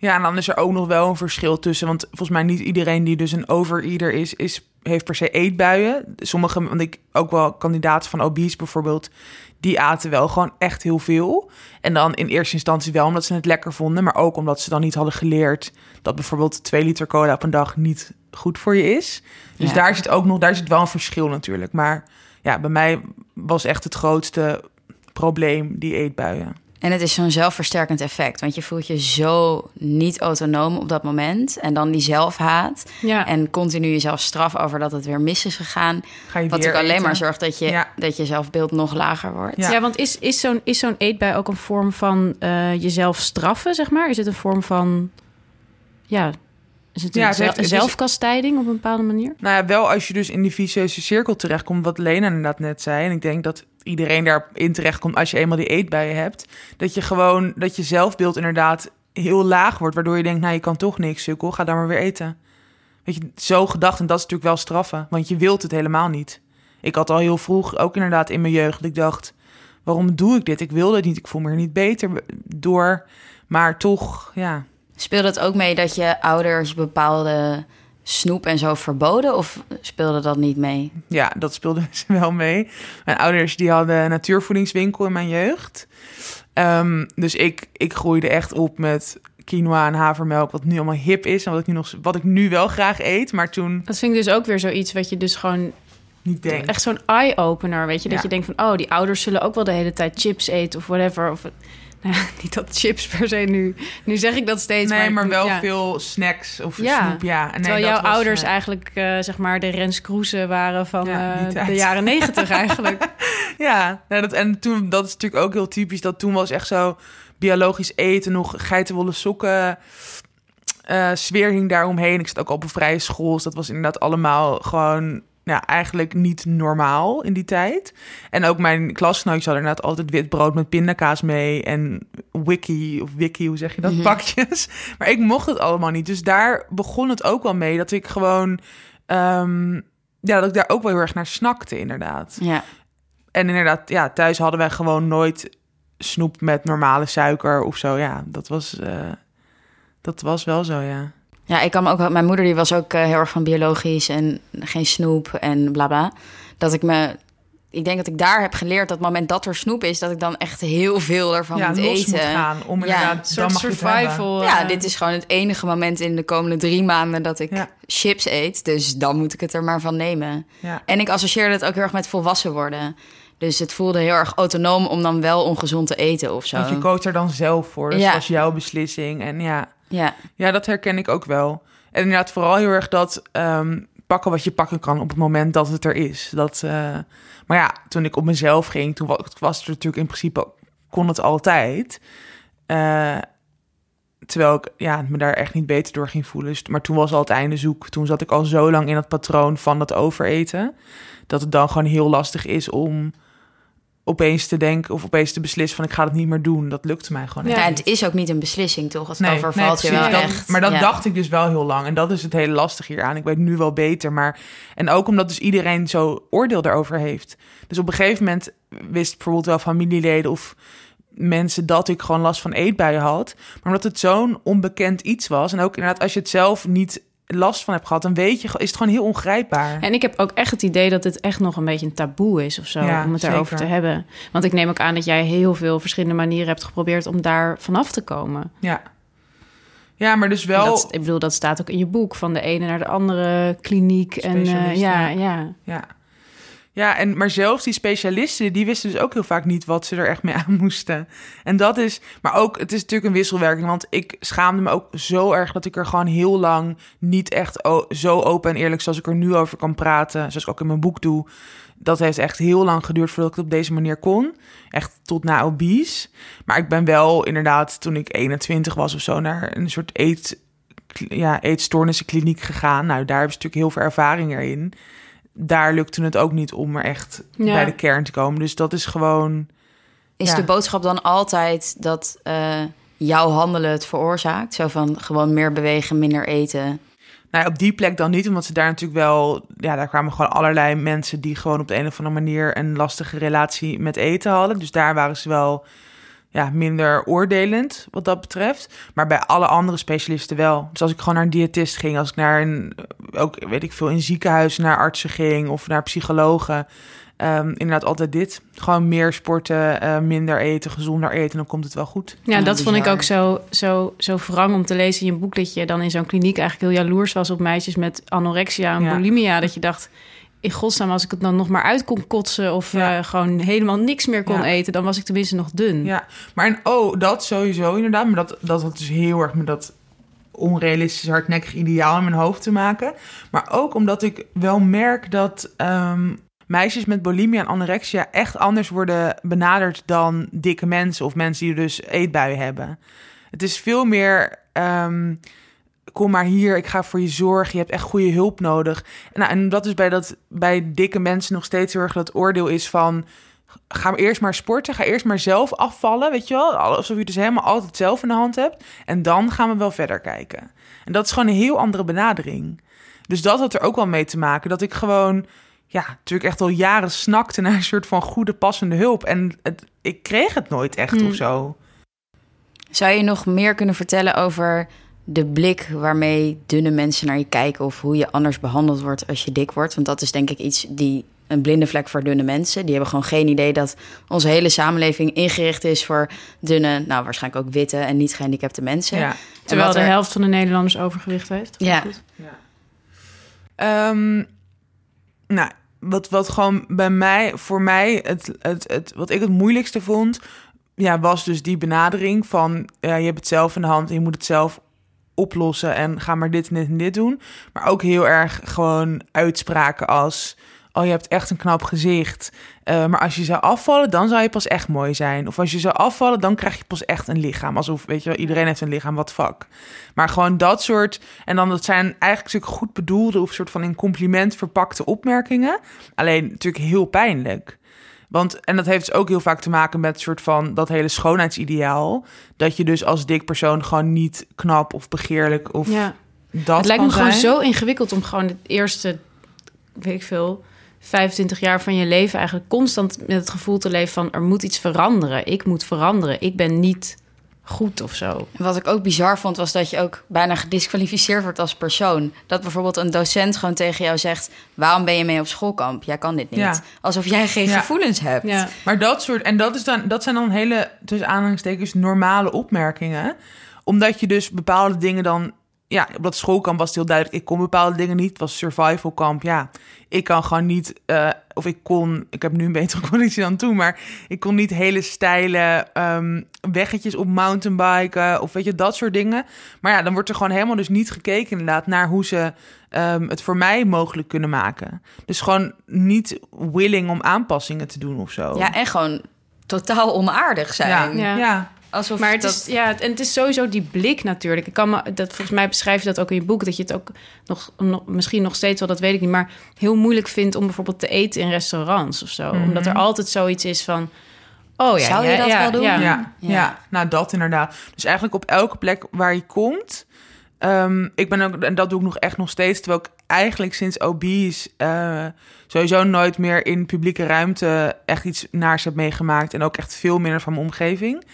Ja. En dan is er ook nog wel een verschil tussen. Want volgens mij niet iedereen die dus een overeater is, is heeft per se eetbuien. Sommige, want ik ook wel kandidaten van obese bijvoorbeeld, die aten wel gewoon echt heel veel. En dan in eerste instantie wel omdat ze het lekker vonden, maar ook omdat ze dan niet hadden geleerd dat bijvoorbeeld 2 liter cola op een dag niet goed voor je is. Dus Ja. daar zit ook nog, daar zit wel een verschil natuurlijk. Maar ja, bij mij was echt het grootste probleem die eetbuien. En het is zo'n zelfversterkend effect, want je voelt je zo niet autonoom op dat moment. En dan die zelfhaat Ja. en continu jezelf straf over dat het weer mis is gegaan. Ga je Wat ook alleen eten. maar zorgt dat je, Ja. dat je zelfbeeld nog lager wordt. Ja. Ja, want is, is zo'n is zo'n eetbui ook een vorm van eh, jezelf straffen, zeg maar? Is het een vorm van, ja, is het, Ja, heeft- zelfkastijding op een bepaalde manier? Nou ja, wel als je dus in die vicieuze cirkel terechtkomt, wat Lena inderdaad net zei. En ik denk dat iedereen daarin terechtkomt als je eenmaal die eetbuien hebt. Dat je gewoon, dat je zelfbeeld inderdaad heel laag wordt. Waardoor je denkt, nou je kan toch niks, sukkel, ga dan maar weer eten. Weet je, zo gedacht. En dat is natuurlijk wel straffen, want je wilt het helemaal niet. Ik had al heel vroeg, ook inderdaad in mijn jeugd, ik dacht... Waarom doe ik dit? Ik wil het niet, ik voel me er niet beter door. Maar toch, ja, Speelde het ook mee dat je ouders bepaalde snoep en zo verboden? Of speelde dat niet mee? Ja, dat speelde ze wel mee. Mijn ouders die hadden een natuurvoedingswinkel in mijn jeugd. Ehm, dus ik, ik groeide echt op met quinoa en havermelk, wat nu allemaal hip is en wat ik nu, nog, wat ik nu wel graag eet, maar toen Dat vind ik dus ook weer zoiets wat je dus gewoon niet denk. echt zo'n eye-opener, weet je? Dat Ja. je denkt van, oh, die ouders zullen ook wel de hele tijd chips eten of whatever. Of, nou, ja, niet dat chips per se nu. Nu zeg ik dat steeds. Nee, maar wel ja. veel snacks of Ja. snoep, ja. Nee, Terwijl jouw was, ouders eh, eigenlijk, eh, zeg maar, de Rens Kroeze waren van Ja, eh, de jaren negentig eigenlijk. Ja, nou, dat, en toen, dat is natuurlijk ook heel typisch. Dat toen was echt zo biologisch eten, nog geitenwolle sokken. sfeer hing daar omheen. Ik zat ook op een vrije school. Dus dat was inderdaad allemaal gewoon ja, eigenlijk niet normaal in die tijd. En ook mijn klasgenootjes hadden inderdaad altijd wit brood met pindakaas mee. En wiki, of wiki, hoe zeg je dat? Mhm. Pakjes. Maar ik mocht het allemaal niet. Dus daar begon het ook wel mee. Dat ik gewoon... ehm, ja, dat ik daar ook wel heel erg naar snakte, inderdaad. Ja. En inderdaad, ja, thuis hadden wij gewoon nooit snoep met normale suiker of zo. Ja, dat was, eh, dat was wel zo, ja. Ja, ik kan me ook. Mijn moeder die was ook eh, heel erg van biologisch en geen snoep en bla bla. Dat ik me. Ik denk dat ik daar heb geleerd dat het moment dat er snoep is, dat ik dan echt heel veel ervan ja, moet eten. moet gaan om Ja, Een soort survival. Ja, eh, dit is gewoon het enige moment in de komende drie maanden dat ik Ja. chips eet. Dus dan moet ik het er maar van nemen. Ja. En ik associeerde het ook heel erg met volwassen worden. Dus het voelde heel erg autonoom om dan wel ongezond te eten of zo. Want je koos er dan zelf voor. Dus Ja. dat was jouw beslissing. En ja, Ja, ja, dat herken ik ook wel. En inderdaad vooral heel erg dat ehm, pakken wat je pakken kan op het moment dat het er is. Dat, eh, maar ja, toen ik op mezelf ging, toen wa- was het natuurlijk in principe, kon het altijd. Eh, terwijl ik ja, me daar echt niet beter door ging voelen. Dus, maar toen was al het einde zoek. Toen zat ik al zo lang in dat patroon van dat overeten. Dat het dan gewoon heel lastig is om opeens te denken of opeens te beslissen van ik ga het niet meer doen. Dat lukte mij gewoon Ja. ja, het is ook niet een beslissing, toch? Het Nee, overvalt nee, je wel. Dat- echt. Maar dat ja. dacht ik dus wel heel lang. En dat is het hele lastige hieraan. Ik weet nu wel beter. Maar... En ook omdat dus iedereen zo oordeel daarover heeft. Dus op een gegeven moment wist bijvoorbeeld wel familieleden of mensen dat ik gewoon last van eetbuien had. Maar omdat het zo'n onbekend iets was. En ook inderdaad, als je het zelf niet last van hebt gehad, dan weet je, is het gewoon heel ongrijpbaar. En ik heb ook echt het idee dat het echt nog een beetje een taboe is of zo, Ja, om het daarover te hebben. Want ik neem ook aan dat jij heel veel verschillende manieren hebt geprobeerd om daar vanaf te komen. Ja. Ja, maar dus wel. Dat, ik bedoel, dat staat ook in je boek, van de ene naar de andere kliniek. En eh, ja, ja. ja. Ja. En, maar zelfs die specialisten, die wisten dus ook heel vaak niet wat ze er echt mee aan moesten. En dat is, maar ook, het is natuurlijk een wisselwerking, want ik schaamde me ook zo erg dat ik er gewoon heel lang niet echt zo open en eerlijk zoals ik er nu over kan praten, zoals ik ook in mijn boek doe. Dat heeft echt heel lang geduurd voordat ik het op deze manier kon. Echt tot na obese. Maar ik ben wel inderdaad, toen ik 21 was of zo, naar een soort eet, ja, eetstoornissenkliniek gegaan. Nou, daar hebben ze natuurlijk heel veel ervaring erin daar lukte het ook niet om er echt Ja. bij de kern te komen. Dus dat is gewoon. Is Ja. de boodschap dan altijd dat eh, jouw handelen het veroorzaakt? Zo van gewoon meer bewegen, minder eten. Nou, op die plek dan niet, omdat ze daar natuurlijk wel... Ja, daar kwamen gewoon allerlei mensen die gewoon op de een of andere manier... een lastige relatie met eten hadden. Dus daar waren ze wel ja, minder oordelend wat dat betreft. Maar bij alle andere specialisten wel. Dus als ik gewoon naar een diëtist ging, als ik naar een, ook weet ik veel, in ziekenhuizen naar artsen ging of naar psychologen. Ehm, inderdaad, altijd dit. Gewoon meer sporten, eh, minder eten, gezonder eten, dan komt het wel goed. Ja, dat vond ik ook zo, zo, zo wrang om te lezen in je boek... dat je dan in zo'n kliniek eigenlijk heel jaloers was op meisjes met anorexia en Ja. bulimia. Dat je dacht, in godsnaam, als ik het dan nog maar uit kon kotsen... of Ja. eh, gewoon helemaal niks meer kon Ja. eten... dan was ik tenminste nog dun. Ja, maar en, oh, dat sowieso inderdaad. Maar dat, dat had dus heel erg met dat onrealistisch hardnekkig ideaal in mijn hoofd te maken. Maar ook omdat ik wel merk dat ehm, meisjes met bulimia en anorexia echt anders worden benaderd dan dikke mensen of mensen die dus eetbuien hebben. Het is veel meer. ehm, Kom maar hier, ik ga voor je zorgen. Je hebt echt goede hulp nodig. Nou, en dat is bij, dat, bij dikke mensen nog steeds heel erg dat oordeel is van ga eerst maar sporten. Ga eerst maar zelf afvallen, weet je wel. Alsof je dus helemaal altijd zelf in de hand hebt. En dan gaan we wel verder kijken. En dat is gewoon een heel andere benadering. Dus dat had er ook wel mee te maken. Dat ik gewoon, ja, natuurlijk echt al jaren snakte naar een soort van goede, passende hulp. En het, ik kreeg het nooit echt Hmm. of zo. Zou je nog meer kunnen vertellen over de blik waarmee dunne mensen naar je kijken of hoe je anders behandeld wordt als je dik wordt? Want dat is denk ik iets die een blinde vlek voor dunne mensen. Die hebben gewoon geen idee dat onze hele samenleving ingericht is voor dunne, nou waarschijnlijk ook witte en niet gehandicapte mensen. Ja. Terwijl de er- helft van de Nederlanders overgewicht heeft. Ja. Goed. Ehm, nou, wat, wat gewoon bij mij, voor mij, het, het, het, wat ik het moeilijkste vond, ja, was dus die benadering van, ja, je hebt het zelf in de hand, en je moet het zelf oplossen en ga maar dit en dit en dit doen. Maar ook heel erg gewoon uitspraken als, oh, je hebt echt een knap gezicht. Eh, maar als je zou afvallen, dan zou je pas echt mooi zijn. Of als je zou afvallen, dan krijg je pas echt een lichaam. Alsof, weet je wel, iedereen heeft een lichaam, wat vak. Maar gewoon dat soort... En dan, dat zijn eigenlijk natuurlijk goed bedoelde... of soort van in compliment verpakte opmerkingen. Alleen natuurlijk heel pijnlijk. Want, en dat heeft dus ook heel vaak te maken met soort van dat hele schoonheidsideaal. Dat je dus als dik persoon gewoon niet knap of begeerlijk of Ja. dat het lijkt me gewoon zo ingewikkeld om gewoon het eerste, weet ik veel, 25 jaar van je leven eigenlijk constant met het gevoel te leven van er moet iets veranderen. Ik moet veranderen. Ik ben niet goed of zo. En Wat ik ook bizar vond, was dat je ook bijna gedisqualificeerd wordt als persoon. Dat bijvoorbeeld een docent gewoon tegen jou zegt: Waarom ben je mee op schoolkamp? Jij kan dit niet. Ja. Alsof jij geen Ja. gevoelens hebt. Ja. Maar dat soort, en dat, is dan, dat zijn dan hele, tussen aanhalingstekens, normale opmerkingen. Omdat je dus bepaalde dingen dan, ja, op dat schoolkamp was het heel duidelijk, ik kon bepaalde dingen niet. Het was survival kamp, ja. Ik kan gewoon niet, eh, of ik kon, ik heb nu een betere conditie dan toen, maar ik kon niet hele steile ehm, weggetjes op mountainbiken of weet je, dat soort dingen. Maar ja, dan wordt er gewoon helemaal dus niet gekeken inderdaad naar hoe ze ehm, het voor mij mogelijk kunnen maken. Dus gewoon niet willing om aanpassingen te doen of zo. Ja, en gewoon totaal onaardig zijn. Ja, Ja. ja. Alsof Maar het dat... is, ja, en het is sowieso die blik natuurlijk. Ik kan me, dat, volgens mij beschrijf je dat ook in je boek, dat je het ook nog, nog misschien nog steeds wel, dat weet ik niet, maar heel moeilijk vindt om bijvoorbeeld te eten in restaurants of zo. Mhm. Omdat er altijd zoiets is van, oh ja, Zou je ja, dat ja, wel doen? Ja. Ja, ja. Ja. nou dat inderdaad. Dus eigenlijk op elke plek waar je komt. ehm, ik ben ook, en dat doe ik nog echt nog steeds, terwijl ik eigenlijk sinds obese eh, sowieso nooit meer in publieke ruimte echt iets naars heb meegemaakt. En ook echt veel minder van mijn omgeving.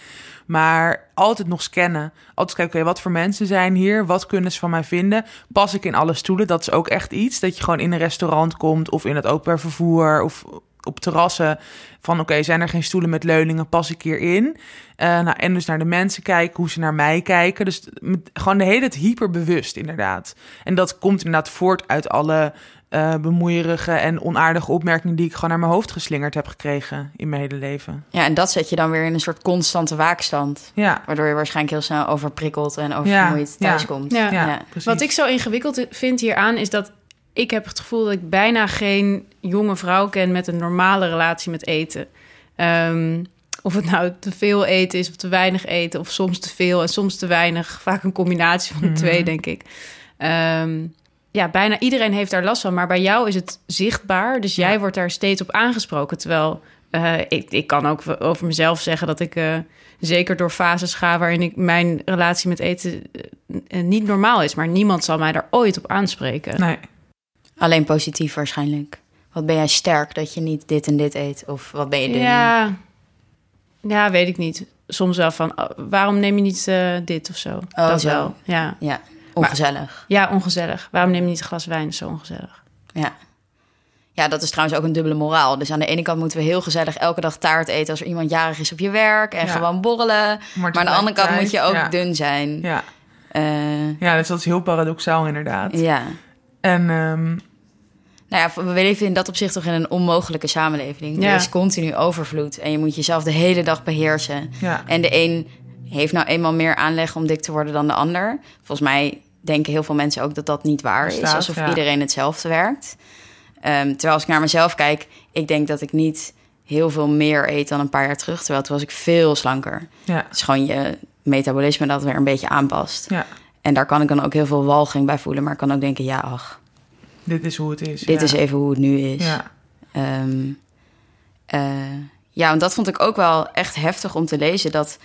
Maar altijd nog scannen. Altijd kijken, oké, wat voor mensen zijn hier? Wat kunnen ze van mij vinden? Pas ik in alle stoelen? Dat is ook echt iets. Dat je gewoon in een restaurant komt of in het openbaar vervoer of op terrassen. Van oké, zijn er geen stoelen met leuningen? Pas ik hierin? Eh nou, en dus naar de mensen kijken, hoe ze naar mij kijken. Dus gewoon de hele tijd hyperbewust, inderdaad. En dat komt inderdaad voort uit alle eh, bemoeierige en onaardige opmerkingen die ik gewoon naar mijn hoofd geslingerd heb gekregen in mijn hele leven. Ja, en dat zet je dan weer in een soort constante waakstand. Ja, Waardoor je waarschijnlijk heel snel overprikkeld en oververmoeid Ja, thuiskomt. Ja. ja. Wat ik zo ingewikkeld vind hieraan is dat ik heb het gevoel dat ik bijna geen jonge vrouw ken met een normale relatie met eten. Ehm, of het nou te veel eten is of te weinig eten, of soms te veel en soms te weinig. Vaak een combinatie van de Mhm. twee, denk ik. Ehm, ja, bijna iedereen heeft daar last van, maar bij jou is het zichtbaar. Dus jij Ja. wordt daar steeds op aangesproken. Terwijl eh, ik, ik kan ook over mezelf zeggen dat ik eh, zeker door fases ga waarin ik mijn relatie met eten eh, niet normaal is. Maar niemand zal mij daar ooit op aanspreken. Nee. Alleen positief waarschijnlijk. Wat ben jij sterk dat je niet dit en dit eet? Of wat ben je dun? Ja, ja, weet ik niet. Soms wel van, oh, waarom neem je niet eh, dit of zo? Oh, dat zo. wel, ja. Ja, ongezellig. Ja, ongezellig. Waarom neem je niet een glas wijn? Zo ongezellig. Ja. Ja, dat is trouwens ook een dubbele moraal. Dus aan de ene kant moeten we heel gezellig elke dag taart eten... als er iemand jarig is op je werk en Ja. gewoon borrelen. Maar aan de andere kant moet je ook ja. dun zijn. Ja. Eh, ja, dus dat is heel paradoxaal inderdaad. ja. En ehm, Nou ja, we leven in dat opzicht toch in een onmogelijke samenleving. Ja. Er is continu overvloed en je moet jezelf de hele dag beheersen. ja, En de een heeft nou eenmaal meer aanleg om dik te worden dan de ander. Volgens mij denken heel veel mensen ook dat dat niet waar is. Alsof ja. iedereen hetzelfde werkt. Ehm, terwijl als ik naar mezelf kijk, ik denk dat ik niet heel veel meer eet dan een paar jaar terug. Terwijl toen was ik veel slanker. ja, Het is gewoon je metabolisme dat weer een beetje aanpast. ja. En daar kan ik dan ook heel veel walging bij voelen. Maar ik kan ook denken, ja, ach, Dit is hoe het is. dit ja. is even hoe het nu is. Ja, eh, ja, want dat vond ik ook wel echt heftig om te lezen. Dat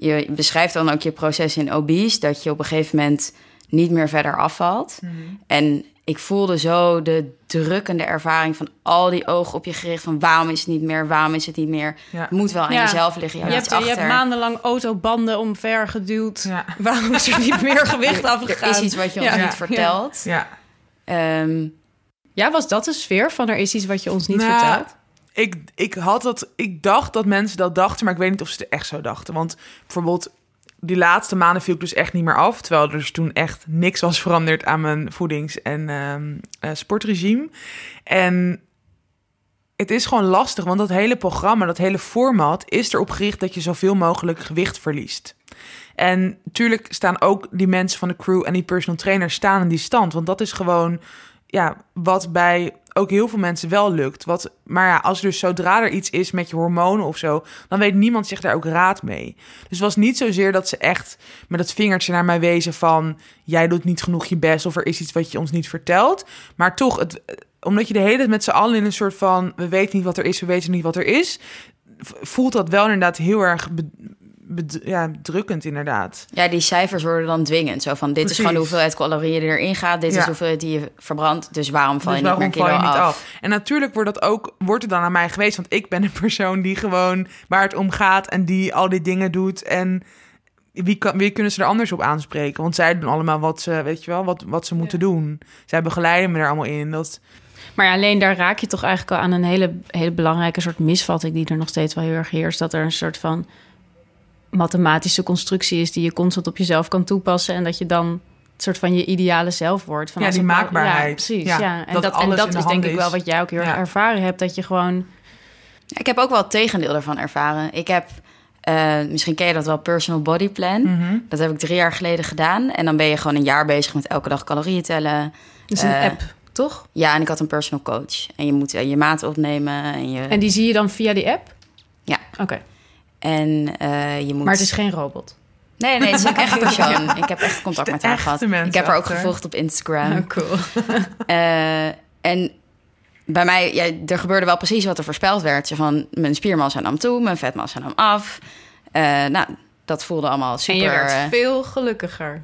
je beschrijft dan ook je proces in obese. Dat je op een gegeven moment niet meer verder afvalt. Mhm. En ik voelde zo de drukkende ervaring van al die ogen op je gericht. Van waarom is het niet meer, waarom is het niet meer. ja. Het moet wel aan Ja. jezelf liggen. Je, je, hebt je maandenlang autobanden omver geduwd. Ja. Waarom is er niet meer gewicht Er afgegaan? is iets wat je ons Ja. niet vertelt. ja. Ehm, Ja, was dat de sfeer van er is iets wat je ons niet Nou, vertelt? Ik, ik, had dat, ik dacht dat mensen dat dachten, maar ik weet niet of ze het echt zo dachten. Want bijvoorbeeld die laatste maanden viel ik dus echt niet meer af. Terwijl er dus toen echt niks was veranderd aan mijn voedings- en ehm, eh, sportregime. En het is gewoon lastig, want dat hele programma, dat hele format... is erop gericht dat je zoveel mogelijk gewicht verliest. En natuurlijk staan ook die mensen van de crew en die personal trainer staan in die stand. Want dat is gewoon ja, wat bij ook heel veel mensen wel lukt. Wat, maar ja, als dus zodra er iets is met je hormonen of zo, dan weet niemand zich daar ook raad mee. Dus het was niet zozeer dat ze echt met dat vingertje naar mij wezen van jij doet niet genoeg je best of er is iets wat je ons niet vertelt. Maar toch, het, omdat je de hele tijd met z'n allen in een soort van we weten niet wat er is, we weten niet wat er is, voelt dat wel inderdaad heel erg ja, drukkend inderdaad. ja, die cijfers worden dan dwingend. Zo van, dit Precies. is gewoon de hoeveelheid calorieën die erin gaat. Dit is Ja. hoeveelheid die je verbrandt. Dus waarom val Dus je niet waarom meer kilo val je niet af? af? En natuurlijk wordt dat ook wordt het dan aan mij geweest, want ik ben een persoon die gewoon waar het om gaat en die al die dingen doet en wie, kan, wie kunnen ze er anders op aanspreken? Want zij doen allemaal wat ze, weet je wel, wat, wat ze moeten doen. Zij begeleiden me er allemaal in. Dat, Maar ja, alleen daar raak je toch eigenlijk al aan een hele, hele belangrijke soort misvatting die er nog steeds wel heel erg heerst. Dat er een soort van mathematische constructie is die je constant op jezelf kan toepassen. En dat je dan een soort van je ideale zelf wordt. Van Ja, als die het maakbaarheid. Ja, precies. Ja, Ja, En dat dat, en alles dat in de is denk ik wel wat jij ook heel erg Ja. ervaren hebt. Dat je gewoon... Ik heb ook wel het tegendeel ervan ervaren. Ik heb, eh, misschien ken je dat wel, Personal Body Plan. Mhm. Dat heb ik drie jaar geleden gedaan. En dan ben je gewoon een jaar bezig met elke dag calorieën tellen. Dat is een Eh, app, toch? Ja, en ik had een personal coach. En je moet eh, je maat opnemen. En, je, En die zie je dan via die app? Ja. Oké. En eh, je moet... Maar het is geen robot. Nee, nee, het is een echt persoon. Ik heb echt contact met haar gehad. Ik heb haar ook gevolgd op Instagram. cool. Eh, en bij mij, ja, er gebeurde wel precies wat er voorspeld werd. Van, mijn spiermassa nam toe, mijn vetmassa nam af. Eh, nou, dat voelde allemaal super... En je werd veel gelukkiger.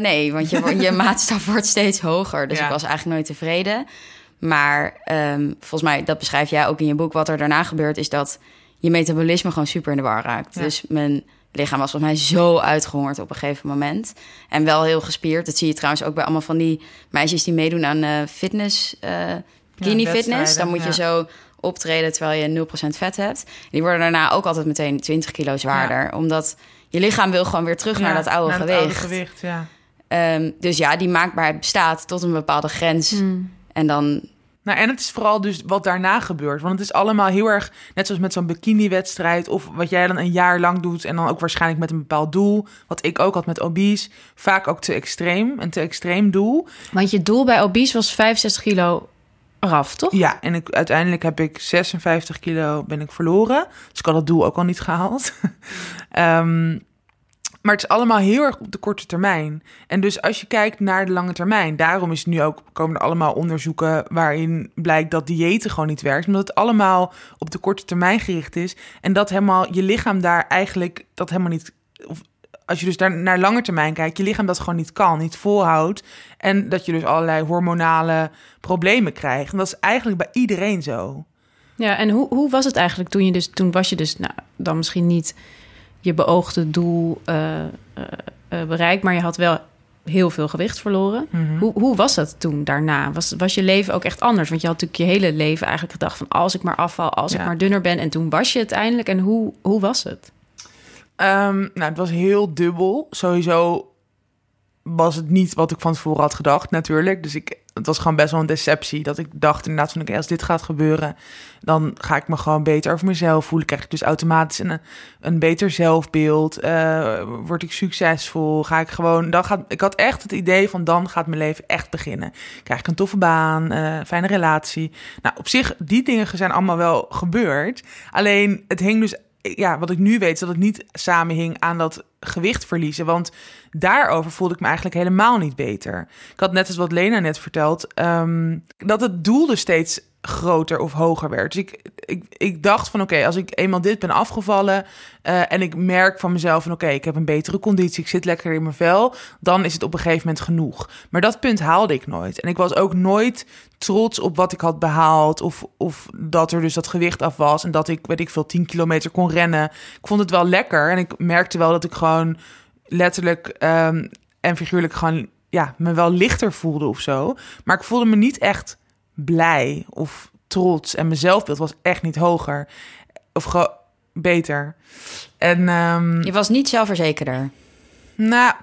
nee, want je, je maatstaf wordt steeds hoger. Dus Ja. ik was eigenlijk nooit tevreden. Maar ehm, volgens mij, dat beschrijf jij ook in je boek... wat er daarna gebeurt, is dat je metabolisme gewoon super in de war raakt. Ja. Dus mijn lichaam was volgens mij zo uitgehongerd op een gegeven moment. En wel heel gespierd. Dat zie je trouwens ook bij allemaal van die meisjes... die meedoen aan eh, fitness, bikini fitness. Dan moet je zo optreden terwijl je 0% vet hebt. Die worden daarna ook altijd meteen 20 kilo zwaarder. Omdat je lichaam wil gewoon weer terug naar dat oude naar gewicht. oude gewicht, ja. Ehm, dus ja, die maakbaarheid bestaat tot een bepaalde grens. Hmm. En dan, Nou, en het is vooral dus wat daarna gebeurt. Want het is allemaal heel erg, net zoals met zo'n bikini-wedstrijd... of wat jij dan een jaar lang doet... en dan ook waarschijnlijk met een bepaald doel... wat ik ook had met obese, vaak ook te extreem. Een te extreem doel. Want je doel bij obese was 65 kilo eraf, toch? Ja, en ik, uiteindelijk heb ik 56 kilo ben ik verloren. Dus ik had het doel ook al niet gehaald. Ehm, Maar het is allemaal heel erg op de korte termijn. En dus als je kijkt naar de lange termijn, daarom is het nu ook, komen er allemaal onderzoeken waarin blijkt dat diëten gewoon niet werkt. Omdat het allemaal op de korte termijn gericht is. En dat helemaal je lichaam daar eigenlijk dat helemaal niet. Of, als je dus daar naar lange termijn kijkt, je lichaam dat gewoon niet kan, niet volhoudt. En dat je dus allerlei hormonale problemen krijgt. En dat is eigenlijk bij iedereen zo. Ja, en hoe, hoe was het eigenlijk toen je dus, toen was je dus, nou, dan misschien niet je beoogde doel uh, uh, bereikt, maar je had wel heel veel gewicht verloren. Mhm. Hoe, hoe was dat toen daarna? Was, was je leven ook echt anders? Want je had natuurlijk je hele leven eigenlijk gedacht van als ik maar afval, als ik maar dunner ben. En toen was je het eindelijk. En hoe, hoe was het? Ehm, nou, het was heel dubbel. Sowieso was het niet wat ik van tevoren had gedacht, natuurlijk. Dus ik, het was gewoon best wel een deceptie. Dat ik dacht inderdaad van, oké, als dit gaat gebeuren... dan ga ik me gewoon beter over mezelf voelen. Krijg ik dus automatisch een, een beter zelfbeeld. Eh, word ik succesvol? Ga ik gewoon... Dan gaat, ik had echt het idee van, dan gaat mijn leven echt beginnen. Krijg ik een toffe baan, eh, fijne relatie. Nou, op zich, die dingen zijn allemaal wel gebeurd. Alleen, het hing dus ja, wat ik nu weet, is dat het niet samenhing aan dat gewicht verliezen. Want daarover voelde ik me eigenlijk helemaal niet beter. Ik had net als wat Lena net verteld, ehm, dat het doel dus steeds groter of hoger werd. Dus ik, ik, ik dacht van oké, als ik eenmaal dit ben afgevallen eh, en ik merk van mezelf van oké, ik heb een betere conditie, ik zit lekker in mijn vel, dan is het op een gegeven moment genoeg. Maar dat punt haalde ik nooit. En ik was ook nooit trots op wat ik had behaald of, of dat er dus dat gewicht af was en dat ik, weet ik veel, 10 kilometer kon rennen. Ik vond het wel lekker en ik merkte wel dat ik gewoon letterlijk ehm, en figuurlijk gewoon ja, me wel lichter voelde of zo. Maar ik voelde me niet echt blij of trots. En mijn zelfbeeld was echt niet hoger of beter. En ehm, Je was niet zelfverzekerder. nou,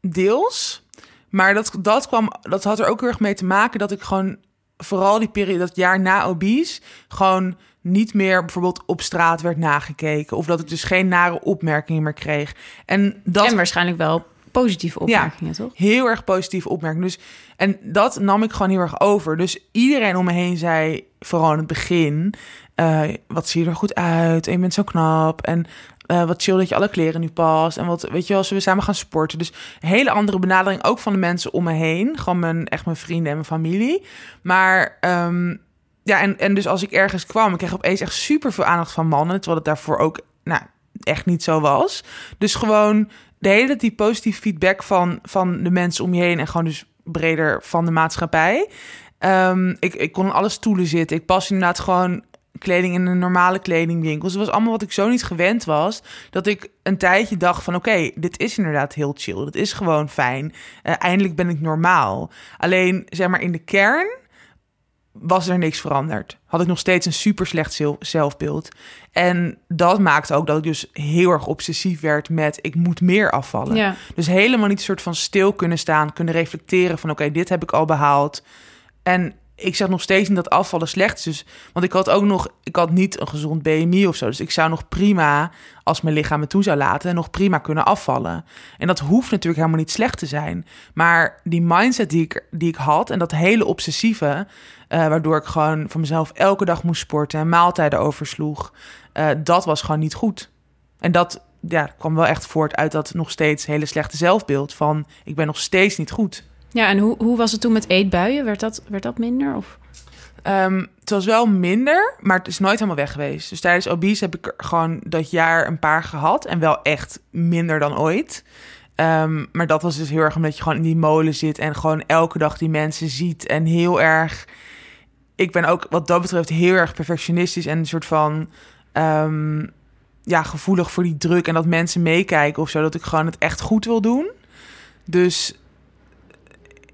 deels. Maar dat, dat, kwam, dat had er ook heel erg mee te maken dat ik gewoon vooral die periode, dat jaar na obese, gewoon niet meer bijvoorbeeld op straat werd nagekeken. Of dat ik dus geen nare opmerkingen meer kreeg. En dat En waarschijnlijk wel positieve opmerkingen, toch? heel erg positieve opmerking. Dus, en dat nam ik gewoon heel erg over. Dus iedereen om me heen zei, vooral in het begin... eh, wat zie je er goed uit en je bent zo knap... en eh, wat chill dat je alle kleren nu past... en wat, weet je wel, we samen gaan sporten? Dus een hele andere benadering ook van de mensen om me heen. Gewoon mijn, echt mijn vrienden en mijn familie. Maar... ehm, ja, en, en dus als ik ergens kwam, ik kreeg opeens echt super veel aandacht van mannen, terwijl het daarvoor ook nou, echt niet zo was. Dus gewoon de hele die positieve feedback van, van de mensen om je heen en gewoon dus breder van de maatschappij. Ehm, ik, ik kon in alle stoelen zitten. Ik pas inderdaad gewoon kleding in een normale kledingwinkel. Dus het was allemaal wat ik zo niet gewend was. Dat ik een tijdje dacht van oké, dit is inderdaad heel chill. Dit is gewoon fijn. Eh, eindelijk ben ik normaal. Alleen zeg maar in de kern was er niks veranderd. Had ik nog steeds een super slecht zel- zelfbeeld. En dat maakte ook dat ik dus heel erg obsessief werd met ik moet meer afvallen. Ja. Dus helemaal niet een soort van stil kunnen staan, kunnen reflecteren van oké, dit heb ik al behaald. En ik zeg nog steeds niet dat afvallen slecht is. Dus, want ik had ook nog, ik had niet een gezond BMI of zo. Dus ik zou nog prima, als mijn lichaam me toe zou laten, nog prima kunnen afvallen. En dat hoeft natuurlijk helemaal niet slecht te zijn. Maar die mindset die ik, die ik had en dat hele obsessieve, eh, waardoor ik gewoon van mezelf elke dag moest sporten en maaltijden oversloeg, eh, dat was gewoon niet goed. En dat ja, kwam wel echt voort uit dat nog steeds hele slechte zelfbeeld van ik ben nog steeds niet goed. Ja, en hoe, hoe was het toen met eetbuien? Werd dat, werd dat minder? Of? Ehm, het was wel minder, maar het is nooit helemaal weg geweest. Dus tijdens obese heb ik gewoon dat jaar een paar gehad. En wel echt minder dan ooit. Ehm, maar dat was dus heel erg omdat je gewoon in die molen zit... en gewoon elke dag die mensen ziet. En heel erg... Ik ben ook wat dat betreft heel erg perfectionistisch... en een soort van... ehm, ja, gevoelig voor die druk en dat mensen meekijken of zo. Dat ik gewoon het echt goed wil doen. Dus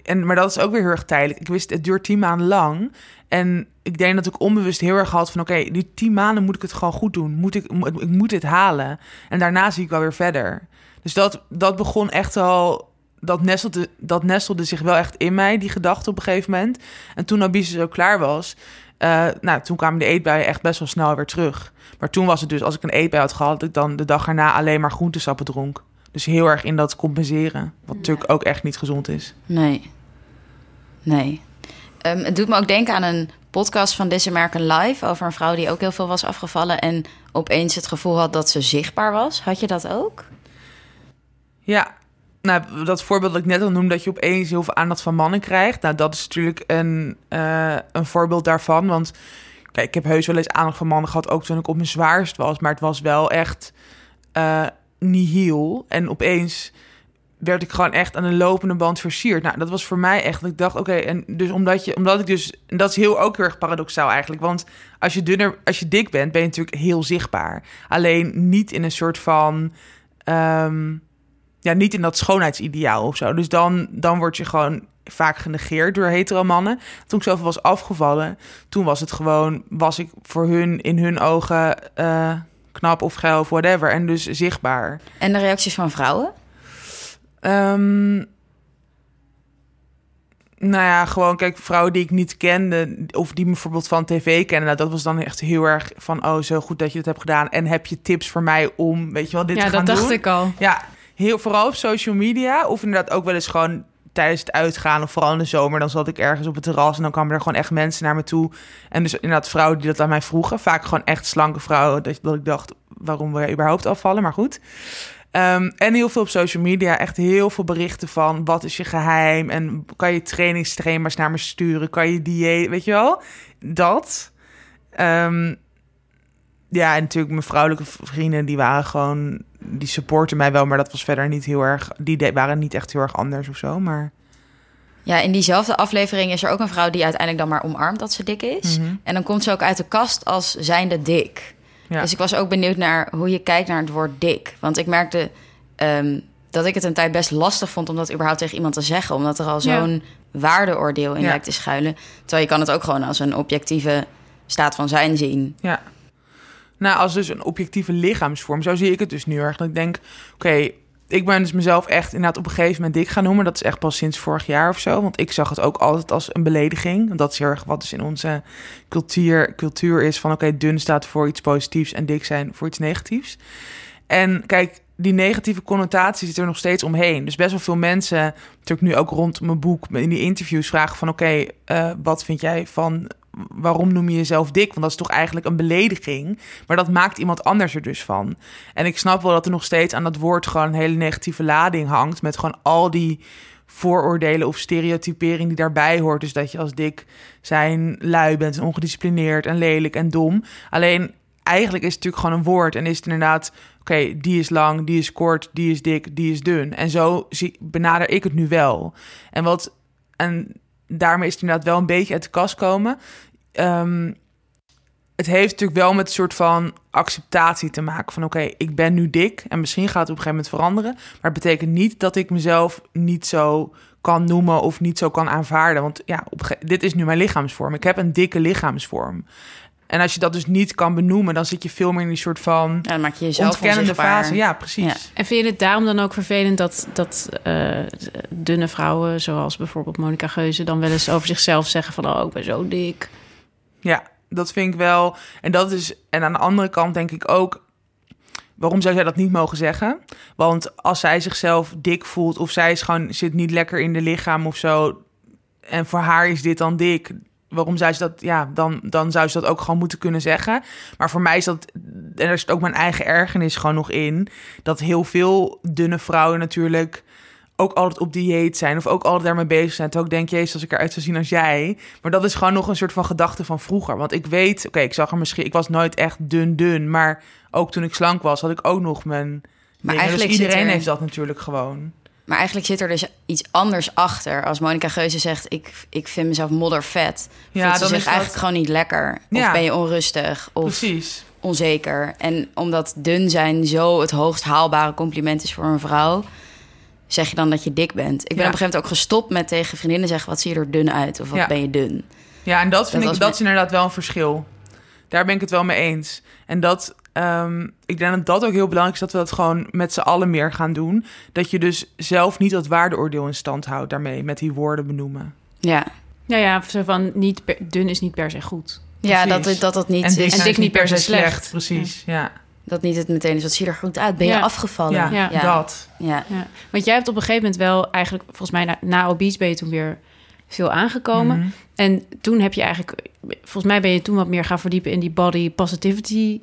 en, maar dat is ook weer heel erg tijdelijk. Ik wist, het duurt tien maanden lang. En ik denk dat ik onbewust heel erg had van... oké, die tien maanden moet ik het gewoon goed doen. Moet ik, ik moet dit halen. En daarna zie ik wel weer verder. Dus dat, dat begon echt al... Dat nestelde, dat nestelde zich wel echt in mij, die gedachte op een gegeven moment. En toen Abise zo klaar was... eh, nou, toen kwamen de eetbuien echt best wel snel weer terug. Maar toen was het dus, als ik een eetbui had gehad... dat ik dan de dag erna alleen maar groentesappen dronk. Dus heel erg in dat compenseren. Wat natuurlijk ook echt niet gezond is. Nee. Nee. Ehm, het doet me ook denken aan een podcast van This American Life over een vrouw die ook heel veel was afgevallen en opeens het gevoel had dat ze zichtbaar was. Had je dat ook? Ja, nou, dat voorbeeld dat ik net al noemde, dat je opeens heel veel aandacht van mannen krijgt. Nou, dat is natuurlijk een, eh, een voorbeeld daarvan. Want kijk, ik heb heus wel eens aandacht van mannen gehad, ook toen ik op mijn zwaarst was. Maar het was wel echt uh, nihil. En opeens werd ik gewoon echt aan de lopende band versierd. Nou, dat was voor mij echt. Ik dacht, oké, en dus omdat je, omdat ik dus, en dat is heel ook heel erg paradoxaal eigenlijk. Want als je dunner, als je dik bent, ben je natuurlijk heel zichtbaar. Alleen niet in een soort van. Um, ja, niet in dat schoonheidsideaal of zo. Dus dan, dan word je gewoon vaak genegeerd door hetero mannen. Toen ik zoveel was afgevallen, toen was het gewoon, was ik voor hun in hun ogen uh, knap of geil of whatever. En dus zichtbaar. En de reacties van vrouwen? Um, nou ja, gewoon kijk, vrouwen die ik niet kende, of die me bijvoorbeeld van tv kennen, nou, dat was dan echt heel erg van, oh, zo goed dat je het hebt gedaan. En heb je tips voor mij om, weet je wel, dit ja, te gaan doen? Ja, dat dacht ik al. Ja, heel vooral op social media, of inderdaad ook wel eens gewoon tijdens het uitgaan, of vooral in de zomer, dan zat ik ergens op het terras en dan kwamen er gewoon echt mensen naar me toe. En dus inderdaad vrouwen die dat aan mij vroegen, vaak gewoon echt slanke vrouwen, dat, dat ik dacht, waarom wil je überhaupt afvallen? Maar goed. Um, en heel veel op social media, echt heel veel berichten van wat is je geheim en kan je trainingstrainers naar me sturen, kan je dieet, weet je wel? Dat. Um, ja, en natuurlijk mijn vrouwelijke vrienden, die waren gewoon, die supporten mij wel, maar dat was verder niet heel erg, die waren niet echt heel erg anders of zo, maar... Ja, in diezelfde aflevering is er ook een vrouw die uiteindelijk dan maar omarmt dat ze dik is. Mhm. En dan komt ze ook uit de kast als zijnde dik. Ja. Dus ik was ook benieuwd naar hoe je kijkt naar het woord dik. Want ik merkte um, dat ik het een tijd best lastig vond om dat überhaupt tegen iemand te zeggen. Omdat er al zo'n waardeoordeel in Ja. lijkt te schuilen. Terwijl je kan het ook gewoon als een objectieve staat van zijn zien. Ja. Nou, als dus een objectieve lichaamsvorm, zo zie ik het dus nu erg. Ik denk, oké, ik ben dus mezelf echt inderdaad op een gegeven moment dik gaan noemen. Dat is echt pas sinds vorig jaar of zo. Want ik zag het ook altijd als een belediging. Dat is heel erg wat dus in onze cultuur, cultuur is van... oké, dun staat voor iets positiefs en dik zijn voor iets negatiefs. En kijk, die negatieve connotatie zit er nog steeds omheen. Dus best wel veel mensen, natuurlijk nu ook rond mijn boek... in die interviews vragen van... oké, eh, wat vind jij van... waarom noem je jezelf dik? Want dat is toch eigenlijk een belediging. Maar dat maakt iemand anders er dus van. En ik snap wel dat er nog steeds aan dat woord... gewoon een hele negatieve lading hangt... met gewoon al die vooroordelen of stereotypering die daarbij hoort. Dus dat je als dik zijn lui bent en ongedisciplineerd en lelijk en dom. Alleen eigenlijk is het natuurlijk gewoon een woord en is het inderdaad... oké, die is lang, die is kort, die is dik, die is dun. En zo benader ik het nu wel. En wat... En daarmee is het inderdaad wel een beetje uit de kast komen. Ehm, het heeft natuurlijk wel met een soort van acceptatie te maken. Van oké, ik ben nu dik en misschien gaat het op een gegeven moment veranderen. Maar het betekent niet dat ik mezelf niet zo kan noemen of niet zo kan aanvaarden. Want ja, op, dit is nu mijn lichaamsvorm. Ik heb een dikke lichaamsvorm. En als je dat dus niet kan benoemen, dan zit je veel meer in die soort van Ja, dan maak je jezelf ontkennende onzichtbaar. fase. Ja, precies. Ja. En vind je het daarom dan ook vervelend dat, dat eh, dunne vrouwen, zoals bijvoorbeeld Monica Geuze, dan wel eens over zichzelf zeggen van oh, ik ben zo dik. Ja, dat vind ik wel. En dat is. En aan de andere kant denk ik ook. Waarom zou zij dat niet mogen zeggen? Want als zij zichzelf dik voelt of zij is gewoon zit niet lekker in de lichaam of zo. En voor haar is dit dan dik. Waarom zou ze dat? Ja, dan, dan zou ze dat ook gewoon moeten kunnen zeggen. Maar voor mij is dat. En er zit ook mijn eigen ergernis gewoon nog in. Dat heel veel dunne vrouwen natuurlijk ook altijd op dieet zijn of ook altijd daarmee bezig zijn. Terwijl ik denk, jezus, als ik eruit zou zien als jij. Maar dat is gewoon nog een soort van gedachte van vroeger. Want ik weet, oké, ik zag er misschien, ik was nooit echt dun dun, maar ook toen ik slank was, had ik ook nog mijn. Maar eigenlijk dus iedereen er- heeft dat natuurlijk gewoon. Maar eigenlijk zit er dus iets anders achter. Als Monica Geuze zegt, ik, ik vind mezelf moddervet. Ja, voelt ze zich dat- eigenlijk gewoon niet lekker. Of ben je onrustig. Of Precies. onzeker. En omdat dun zijn zo het hoogst haalbare compliment is voor een vrouw... zeg je dan dat je dik bent. Ik ben Ja. op een gegeven moment ook gestopt met tegen vriendinnen zeggen... wat zie je er dun uit? Of wat Ja. ben je dun? Ja, en dat vind Dat ik, dat is inderdaad wel een verschil. Daar ben ik het wel mee eens. En dat, ehm, ik denk dat dat ook heel belangrijk is dat we dat gewoon met z'n allen meer gaan doen. Dat je dus zelf niet dat waardeoordeel in stand houdt daarmee, met die woorden benoemen. Ja, Ja, ja, zo van niet per- dun is niet per se goed. ja dat, dat dat niet en dik, is. en dik niet per se slecht. Precies, ja. Dat niet het meteen is, wat zie je er goed uit? Ben Ja. je afgevallen? Ja, Ja. ja. dat. Ja. Ja. Want jij hebt op een gegeven moment wel eigenlijk, volgens mij na, na obese ben je toen weer veel aangekomen. Mhm. En toen heb je eigenlijk, volgens mij ben je toen wat meer gaan verdiepen in die body positivity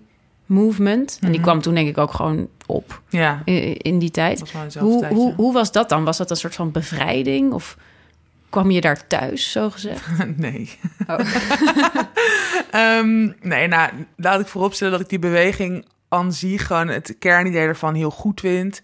movement. En die Mhm. kwam toen denk ik ook gewoon op Ja, in, in die tijd. Hoe, tijd, hoe, ja. hoe was dat dan? Was dat een soort van bevrijding? Of kwam je daar thuis, zo gezegd? Nee. Oh. Ehm, nee, nou, laat ik vooropstellen dat ik die beweging aan zich gewoon het kernidee ervan heel goed vind.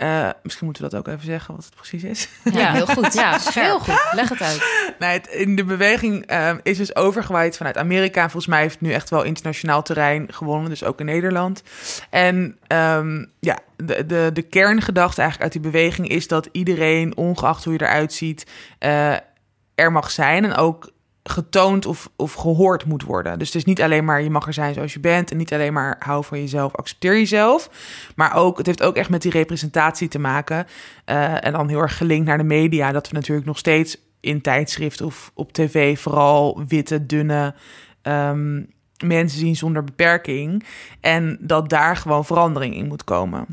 Eh, misschien moeten we dat ook even zeggen, wat het precies is. Ja, heel goed. Ja, heel goed. Leg het uit. Nee, het, in de beweging ehm, is dus overgewaaid vanuit Amerika. Volgens mij heeft het nu echt wel internationaal terrein gewonnen, dus ook in Nederland. En ehm, ja, de, de, de kerngedachte eigenlijk uit die beweging is dat iedereen, ongeacht hoe je eruit ziet, eh, er mag zijn en ook getoond of, of gehoord moet worden. Dus het is niet alleen maar je mag er zijn zoals je bent en niet alleen maar hou van jezelf, accepteer jezelf, maar ook het heeft ook echt met die representatie te maken Eh, en dan heel erg gelinkt naar de media dat we natuurlijk nog steeds in tijdschrift of op tv vooral witte, dunne ehm, mensen zien zonder beperking. En dat daar gewoon verandering in moet komen.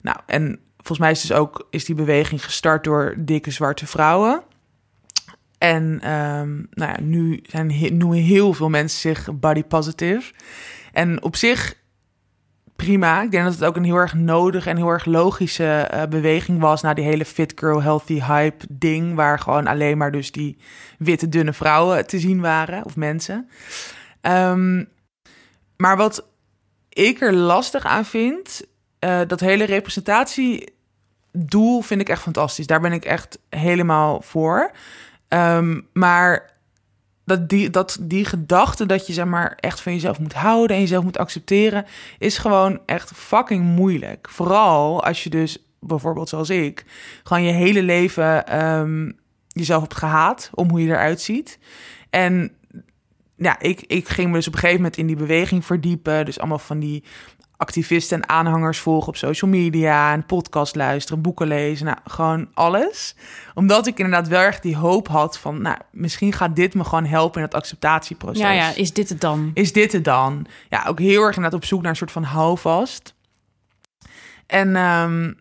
Nou, en volgens mij is dus ook is die beweging gestart door dikke zwarte vrouwen. En ehm, nou ja, nu zijn, he- heel veel mensen zich body positive. En op zich prima. Ik denk dat het ook een heel erg nodig en heel erg logische eh, beweging was na die hele fit girl healthy hype ding, waar gewoon alleen maar dus die witte dunne vrouwen te zien waren of mensen. Ehm, maar wat ik er lastig aan vind, eh, dat hele representatiedoel vind ik echt fantastisch. Daar ben ik echt helemaal voor. Ehm, maar dat die, dat die gedachte dat je zeg maar echt van jezelf moet houden en jezelf moet accepteren, is gewoon echt fucking moeilijk. Vooral als je dus bijvoorbeeld zoals ik gewoon je hele leven ehm, jezelf hebt gehaat om hoe je eruit ziet. En ja, ik, ik ging me dus op een gegeven moment in die beweging verdiepen. Dus allemaal van die activisten en aanhangers volgen op social media, en podcast luisteren, boeken lezen, nou, gewoon alles. Omdat ik inderdaad wel echt die hoop had van, nou, misschien gaat dit me gewoon helpen in het acceptatieproces. Ja, ja, is dit het dan? Is dit het dan? Ja, ook heel erg inderdaad op zoek naar een soort van houvast. En ehm,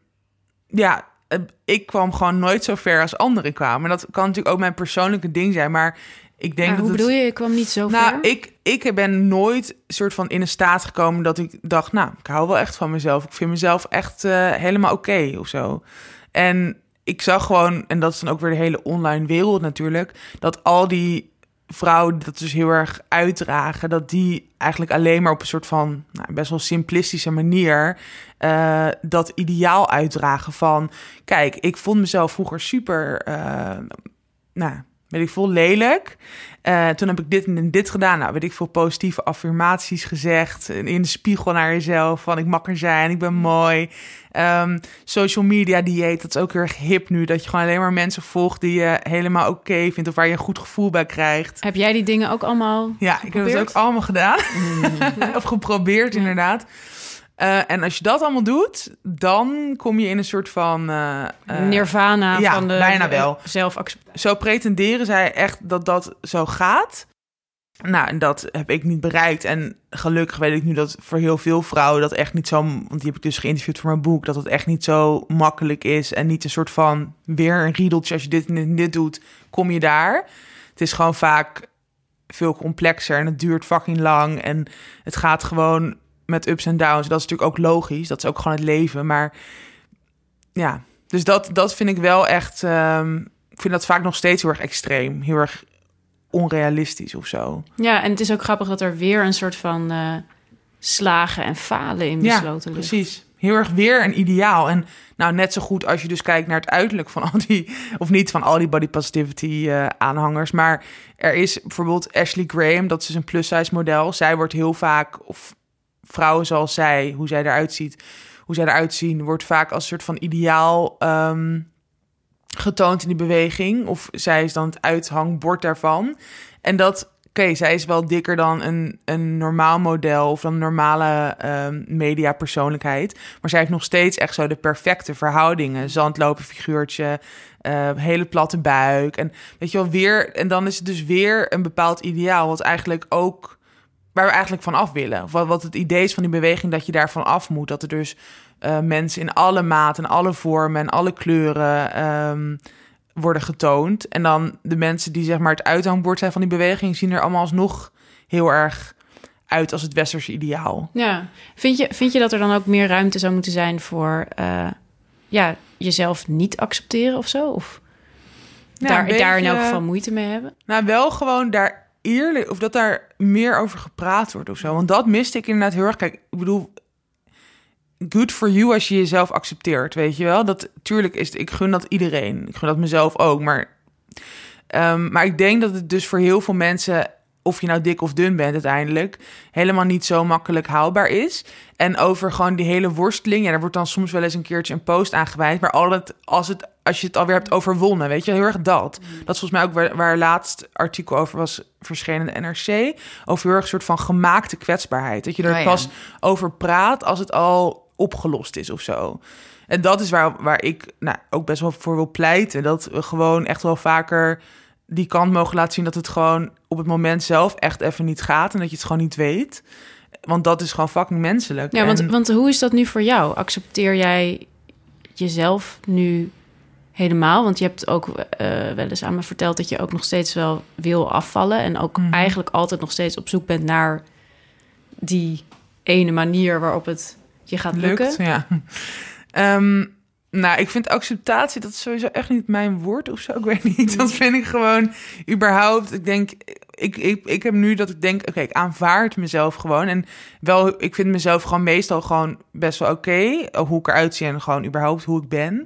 ja, eh, ik kwam gewoon nooit zo ver als anderen kwamen. En dat kan natuurlijk ook mijn persoonlijke ding zijn, maar ik denk Maar dat hoe het... bedoel je? Ik kwam niet zo Nou, ver? ik, ik ben nooit soort van in een staat gekomen dat ik dacht, nou, ik hou wel echt van mezelf. Ik vind mezelf echt eh, helemaal oké of zo. En ik zag gewoon, en dat is dan ook weer de hele online wereld natuurlijk, dat al die vrouwen dat dus heel erg uitdragen, dat die eigenlijk alleen maar op een soort van nou, best wel simplistische manier eh, dat ideaal uitdragen van, kijk, ik vond mezelf vroeger super, eh, nou, weet ik veel, lelijk. Eh, toen heb ik dit en dit gedaan. Nou, weet ik veel positieve affirmaties gezegd. En In de spiegel naar jezelf. Van ik mag er zijn, ik ben mooi. Ehm, social media dieet, dat is ook heel erg hip nu. Dat je gewoon alleen maar mensen volgt die je helemaal oké vindt. Of waar je een goed gevoel bij krijgt. Heb jij die dingen ook allemaal Ja, ik heb het ook allemaal gedaan. of geprobeerd, inderdaad. Eh, en als je dat allemaal doet, dan kom je in een soort van... eh, eh, Nirvana ja, van de bijna wel. zelfacceptatie? zo pretenderen zij echt dat dat zo gaat. Nou, en dat heb ik niet bereikt. En gelukkig weet ik nu dat voor heel veel vrouwen dat echt niet zo... Want die heb ik dus geïnterviewd voor mijn boek. Dat het echt niet zo makkelijk is. En niet een soort van weer een riedeltje. Als je dit en dit, en dit doet, kom je daar. Het is gewoon vaak veel complexer. En het duurt fucking lang. En het gaat gewoon met ups en downs. Dat is natuurlijk ook logisch. Dat is ook gewoon het leven. Maar ja, dus dat, dat vind ik wel echt... ehm, ik vind dat vaak nog steeds heel erg extreem. Heel erg onrealistisch of zo. Ja, en het is ook grappig dat er weer een soort van eh, slagen en falen in Ja, besloten ligt. Precies. Heel erg weer een ideaal. En nou, net zo goed als je dus kijkt naar het uiterlijk van al die... of niet van al die body positivity eh, aanhangers. Maar er is bijvoorbeeld Ashley Graham. Dat is dus een plus-size model. Zij wordt heel vaak... of vrouwen zoals zij, hoe zij eruit ziet... hoe zij eruit zien... wordt vaak als soort van ideaal... ehm, getoond in die beweging. Of zij is dan het uithangbord daarvan. En dat, oké, zij is wel dikker dan een, een normaal model of een normale ehm mediapersoonlijkheid. Maar zij heeft nog steeds echt zo de perfecte verhoudingen. Zandlopen figuurtje, eh, hele platte buik. En weet je wel, weer, en dan is het dus weer een bepaald ideaal, wat eigenlijk ook waar we eigenlijk van af willen. Of wat, het idee is van die beweging dat je daarvan af moet. Dat er dus eh, mensen in alle maten, alle vormen en alle kleuren ehm, worden getoond. En dan de mensen die zeg maar het uithangbord zijn van die beweging... zien er allemaal alsnog heel erg uit als het westerse ideaal. Ja. Vind je, vind je dat er dan ook meer ruimte zou moeten zijn voor eh, ja, jezelf niet accepteren of zo? Of Ja, daar, daar in elk geval moeite mee hebben? Nou, wel gewoon daar eerlijk... of dat daar meer over gepraat wordt of zo. Want dat miste ik inderdaad heel erg. Kijk, ik bedoel... Good for you als je jezelf accepteert, weet je wel? Dat, tuurlijk is het, ik gun dat iedereen. Ik gun dat mezelf ook, maar... ehm, maar ik denk dat het dus voor heel veel mensen... of je nou dik of dun bent uiteindelijk... helemaal niet zo makkelijk haalbaar is. En over gewoon die hele worsteling... ja, daar wordt dan soms wel eens een keertje een post aan gewijd... maar altijd als, het, als je het alweer hebt overwonnen, weet je, heel erg dat. Dat is volgens mij ook waar, waar laatst artikel over was verschenen in de NRC... over heel erg een soort van gemaakte kwetsbaarheid. Dat je er Oh ja. pas over praat als het al opgelost is of zo. En dat is waar, waar ik nou, ook best wel voor wil pleiten. Dat we gewoon echt wel vaker die kant mogen laten zien... dat het gewoon op het moment zelf echt even niet gaat... en dat je het gewoon niet weet. Want dat is gewoon fucking menselijk. Ja, want, want hoe is dat nu voor jou? Accepteer jij jezelf nu helemaal? Want je hebt ook eh, wel eens aan me verteld dat je ook nog steeds wel wil afvallen. En ook Mhm. eigenlijk altijd nog steeds op zoek bent naar die ene manier waarop het je gaat lukken. lukt. Ja. Ehm, nou, ik vind acceptatie, dat is sowieso echt niet mijn woord of zo. Ik weet niet. Dat vind ik gewoon überhaupt. Ik denk, ik, ik, ik heb nu dat ik denk, oké, ik aanvaard mezelf gewoon. En wel, ik vind mezelf gewoon meestal gewoon best wel oké. hoe ik eruit zie en gewoon überhaupt hoe ik ben.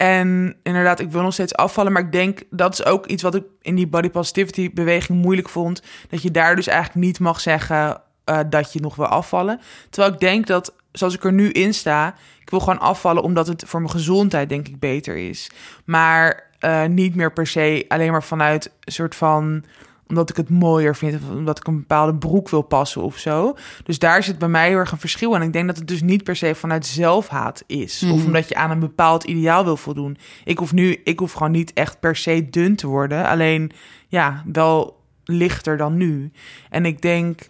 En inderdaad, ik wil nog steeds afvallen. Maar ik denk, dat is ook iets wat ik in die body positivity beweging moeilijk vond. Dat je daar dus eigenlijk niet mag zeggen eh, dat je nog wil afvallen. Terwijl ik denk dat, zoals ik er nu in sta, ik wil gewoon afvallen omdat het voor mijn gezondheid denk ik beter is. Maar eh, niet meer per se alleen maar vanuit een soort van omdat ik het mooier vind of omdat ik een bepaalde broek wil passen of zo. Dus daar zit bij mij heel erg een verschil. En ik denk dat het dus niet per se vanuit zelfhaat is. Of Mhm. omdat je aan een bepaald ideaal wil voldoen. Ik hoef nu, ik hoef gewoon niet echt per se dun te worden. Alleen ja, wel lichter dan nu. En ik denk,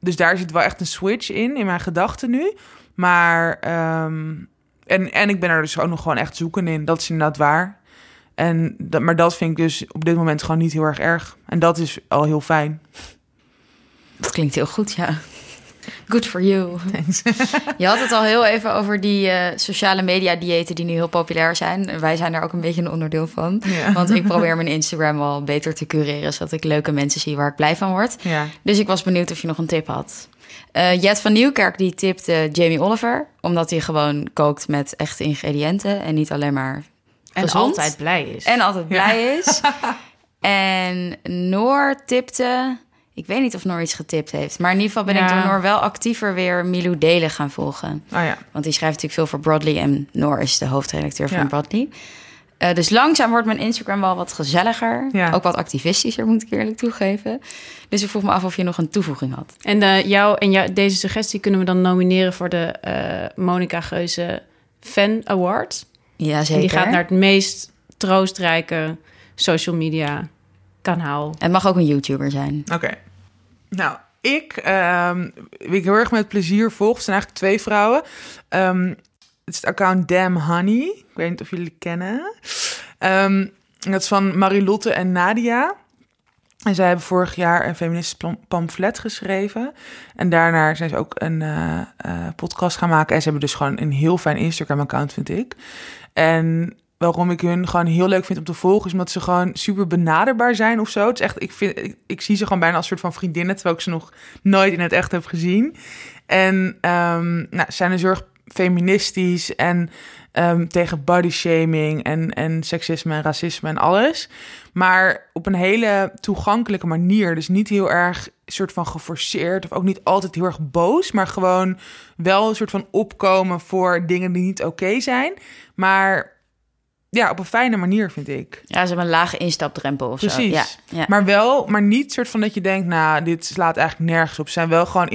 dus daar zit wel echt een switch in, in mijn gedachten nu. Maar, ehm, en, en ik ben er dus ook nog gewoon echt zoeken in. Dat is inderdaad waar. En dat, maar dat vind ik dus op dit moment gewoon niet heel erg erg. En dat is al heel fijn. Dat klinkt heel goed, ja. Good for you. Je had het al heel even over die eh, sociale media diëten die nu heel populair zijn. Wij zijn daar ook een beetje een onderdeel van. Ja. Want ik probeer mijn Instagram wel beter te cureren... zodat ik leuke mensen zie waar ik blij van word. Ja. Dus ik was benieuwd of je nog een tip had. Eh, Jet van Nieuwkerk die tipte Jamie Oliver... omdat hij gewoon kookt met echte ingrediënten... en niet alleen maar En gezond. altijd blij is. En altijd blij is. en Noor tipte... Ik weet niet of Noor iets getipt heeft. Maar in ieder geval ben ik door Noor wel actiever weer Milou Delen gaan volgen. Oh ja. Want die schrijft natuurlijk veel voor Broadly. En Noor is de hoofdredacteur van Ja. Broadly. Eh, dus langzaam wordt mijn Instagram wel wat gezelliger. Ja. Ook wat activistischer, moet ik eerlijk toegeven. Dus ik vroeg me af of je nog een toevoeging had. En eh, jou en jou, deze suggestie kunnen we dan nomineren voor de eh Monica Geuze Fan Award. Ja, En zeker. die gaat naar het meest troostrijke social media kanaal. Het mag ook een YouTuber zijn. Oké. Nou, ik, ehm, wie ik heel erg met plezier volg, zijn eigenlijk twee vrouwen. Ehm, het is het account Damn Honey. Ik weet niet of jullie het kennen. Ehm, dat is van Marilotte en Nadia. En zij hebben vorig jaar een feministisch pam- pamflet geschreven. En daarna zijn ze ook een eh, eh, podcast gaan maken. En ze hebben dus gewoon een heel fijn Instagram-account, vind ik. En waarom ik hun gewoon heel leuk vind om te volgen... is omdat ze gewoon super benaderbaar zijn of zo. Het is echt, ik, vind, ik, zie ze gewoon bijna als soort van vriendinnen... terwijl ik ze nog nooit in het echt heb gezien. En ehm nou, ze zijn heel erg feministisch... en ehm, tegen bodyshaming en, en seksisme en racisme en alles. Maar op een hele toegankelijke manier. Dus niet heel erg soort van geforceerd... of ook niet altijd heel erg boos... maar gewoon wel een soort van opkomen voor dingen die niet oké zijn... Maar ja, op een fijne manier vind ik. Ja, ze hebben een lage instapdrempel of Precies. zo. Ja, ja. Maar wel, maar niet soort van dat je denkt, nou, dit slaat eigenlijk nergens op. Ze zijn wel gewoon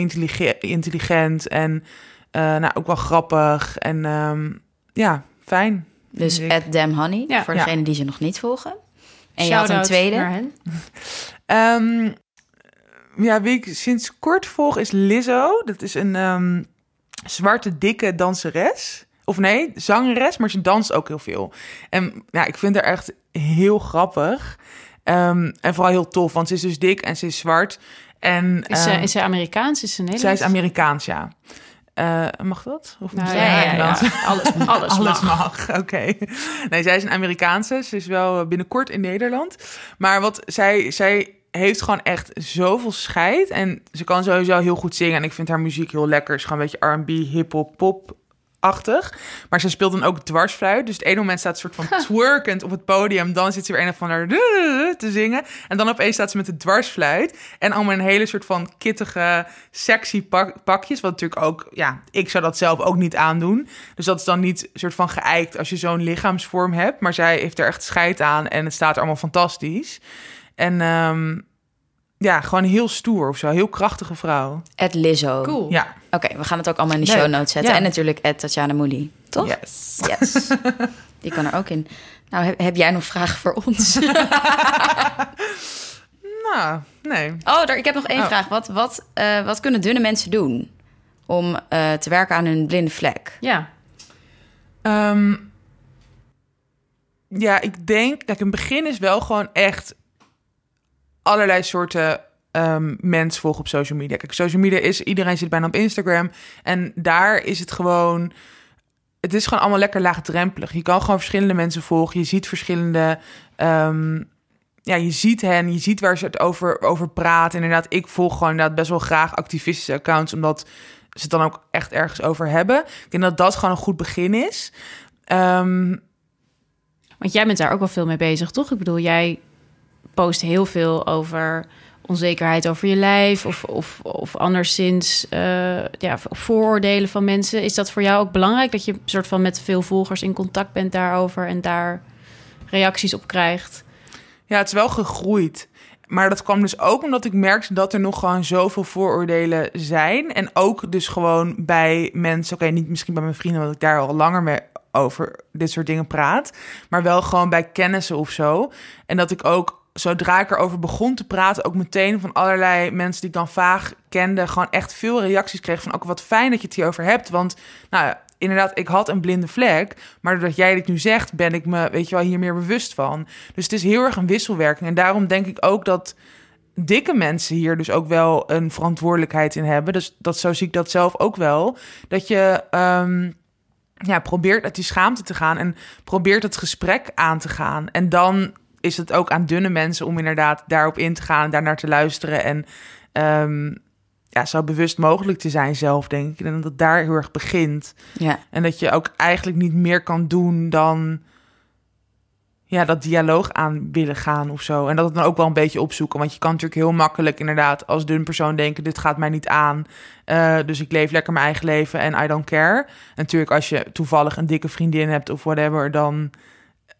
intelligent, en nou, ook wel grappig en ehm, ja, fijn. Dus at Damn Honey, Ja. voor Ja. degenen die ze nog niet volgen. En je had een tweede. Ehm, ja, wie ik sinds kort volg is Lizzo. Dat is een ehm, zwarte, dikke danseres. Of nee, zangeres, maar ze danst ook heel veel. En ja, ik vind haar echt heel grappig. Ehm, en vooral heel tof, want ze is dus dik en ze is zwart. En, Is, zij, ehm, is zij Amerikaans? Is ze zij Nederlands? is Amerikaans, ja. Eh, mag dat? Of Nou, ja, ja, ja. Alles, alles, Alles mag. mag, oké. Nee, zij is een Amerikaanse. Ze is wel binnenkort in Nederland. Maar wat zij, zij heeft gewoon echt zoveel scheid. En ze kan sowieso heel goed zingen. En ik vind haar muziek heel lekker. Het is gewoon een beetje R&B, hip-hop, pop-achtig. Maar ze speelt dan ook dwarsfluit. Dus het ene moment staat ze soort van twerkend op het podium. Dan zit ze weer een of ander te zingen. En dan opeens staat ze met de dwarsfluit. En allemaal een hele soort van kittige, sexy pak- pakjes. Wat natuurlijk ook, ja, ik zou dat zelf ook niet aandoen. Dus dat is dan niet soort van geëikt als je zo'n lichaamsvorm hebt. Maar zij heeft er echt scheid aan en het staat er allemaal fantastisch. En ehm, ja, gewoon heel stoer of zo. Heel krachtige vrouw. Ed Lizzo. Cool. Ja, Oké, we gaan het ook allemaal in de Leuk. show notes zetten. Ja. En natuurlijk Ed Tatjana Mouli, toch? yes. Yes. Die kan er ook in. Nou, heb, heb jij nog vragen voor ons? Nou, nee. Oh, daar, ik heb nog één Oh. vraag. Wat, wat, eh, wat kunnen dunne mensen doen om eh, te werken aan hun blinde vlek? Ja. Ehm, ja, ik denk... Kijk, het begin is wel gewoon echt allerlei soorten ehm, mensen volgen op social media. Kijk, social media is... Iedereen zit bijna op Instagram. En daar is het gewoon... Het is gewoon allemaal lekker laagdrempelig. Je kan gewoon verschillende mensen volgen. Je ziet verschillende... ehm, ja, je ziet hen, je ziet waar ze het over, over praten. Inderdaad, ik volg gewoon inderdaad best wel graag activistische accounts... omdat ze het dan ook echt ergens over hebben. Ik denk dat dat gewoon een goed begin is. Ehm, Want jij bent daar ook wel veel mee bezig, toch? Ik bedoel, jij post heel veel over onzekerheid over je lijf of, of, of anderszins eh, ja, vooroordelen van mensen. Is dat voor jou ook belangrijk dat je soort van met veel volgers in contact bent daarover en daar reacties op krijgt? ja, het is wel gegroeid. Maar dat kwam dus ook omdat ik merkte dat er nog gewoon zoveel vooroordelen zijn. En ook dus gewoon bij mensen, oké, niet misschien bij mijn vrienden, want ik daar al langer mee over dit soort dingen praat. Maar wel gewoon bij kennissen of zo. En dat ik ook, zodra ik erover begon te praten, ook meteen van allerlei mensen die ik dan vaag kende, gewoon echt veel reacties kreeg van ook wat fijn dat je het hierover hebt. Want, nou inderdaad, ik had een blinde vlek. Maar doordat jij dit nu zegt, ben ik me, weet je wel, hier meer bewust van. Dus het is heel erg een wisselwerking. En daarom denk ik ook dat dikke mensen hier dus ook wel een verantwoordelijkheid in hebben. Dus dat zo zie ik dat zelf ook wel. Dat je ehm, ja, probeert uit die schaamte te gaan en probeert het gesprek aan te gaan. En dan is het ook aan dunne mensen om inderdaad daarop in te gaan, daarnaar te luisteren en ehm, ja, zo bewust mogelijk te zijn zelf, denk ik. En dat het daar heel erg begint. Ja, En dat je ook eigenlijk niet meer kan doen dan ja, dat dialoog aan willen gaan of zo. En dat het dan ook wel een beetje opzoeken. Want je kan natuurlijk heel makkelijk inderdaad als dun persoon denken... dit gaat mij niet aan, eh, dus ik leef lekker mijn eigen leven en I don't care. En natuurlijk als je toevallig een dikke vriendin hebt of whatever... dan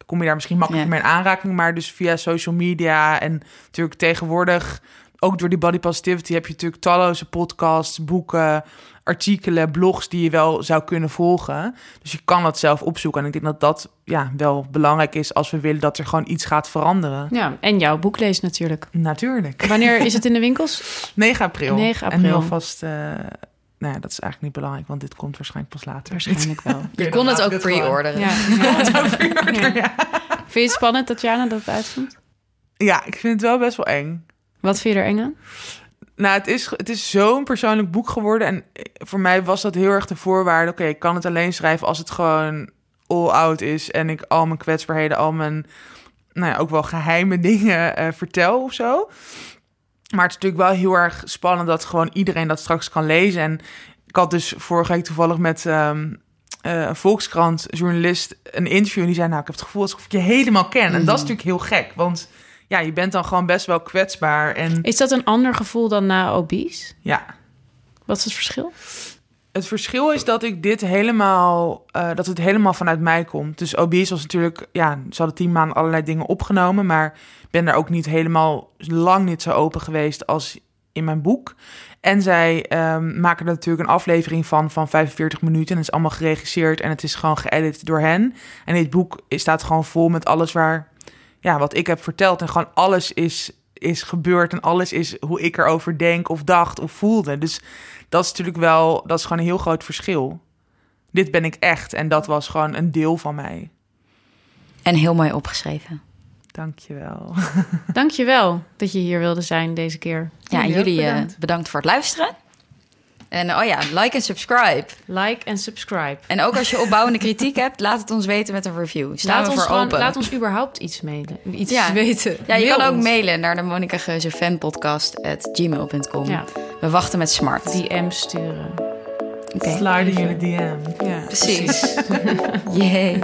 kom je daar misschien makkelijker Ja. mee in aanraking. Maar dus via social media en natuurlijk tegenwoordig... ook door die body positivity heb je natuurlijk talloze podcasts, boeken artikelen, blogs die je wel zou kunnen volgen. Dus je kan dat zelf opzoeken. En ik denk dat dat ja, wel belangrijk is als we willen dat er gewoon iets gaat veranderen. Ja, en jouw boek lezen natuurlijk. Natuurlijk. Wanneer is het in de winkels? 9 april. 9 En nu april. alvast... eh nou ja, dat is eigenlijk niet belangrijk, want dit komt waarschijnlijk pas later. Waarschijnlijk wel. je kon het ook pre-orderen. Ja. ja. Vind je het spannend, Tatjana, dat het uitkomt? ja, ik vind het wel best wel eng. Wat vind je er eng aan? Nou, het is, het is zo'n persoonlijk boek geworden. En voor mij was dat heel erg de voorwaarde. Oké, ik kan het alleen schrijven als het gewoon all out is. En ik al mijn kwetsbaarheden, al mijn, nou ja, ook wel geheime dingen eh, vertel of zo. Maar het is natuurlijk wel heel erg spannend dat gewoon iedereen dat straks kan lezen. En ik had dus vorige week toevallig met ehm eh, een Volkskrant journalist een interview. En die zei, nou, ik heb het gevoel alsof ik je helemaal ken. En dat is natuurlijk heel gek, want ja, je bent dan gewoon best wel kwetsbaar. En Is dat een ander gevoel dan na obese? ja, Wat is het verschil? Het verschil is dat ik dit helemaal, eh, dat het helemaal vanuit mij komt. Dus obese was natuurlijk, ja, ze hadden tien maanden allerlei dingen opgenomen, maar ben daar ook niet helemaal lang niet zo open geweest als in mijn boek. En zij ehm, maken er natuurlijk een aflevering van van 45 minuten. En het is allemaal geregisseerd en het is gewoon geëdit door hen. En dit boek staat gewoon vol met alles waar, ja, wat ik heb verteld. En gewoon alles is, is gebeurd en alles is hoe ik erover denk of dacht of voelde. Dus dat is natuurlijk wel, dat is gewoon een heel groot verschil. dit ben ik echt. En dat was gewoon een deel van mij. En heel mooi opgeschreven. Dankjewel. Dankjewel dat je hier wilde zijn deze keer. Ja, en Jullie eh, bedankt. bedankt voor het luisteren. En oh ja, like en subscribe. Like en subscribe. En ook als je opbouwende kritiek hebt, laat het ons weten met een review. Staan Laat we ons, voor open. laat ons überhaupt iets mailen. Iets Ja. weten. Ja, je Mail kan ook ons. mailen naar de Monica Geuze fanpodcast at gmail.com. Ja, We wachten met smart. DM sturen. Oké. Slide in jullie DM. Ja. Precies. Yay.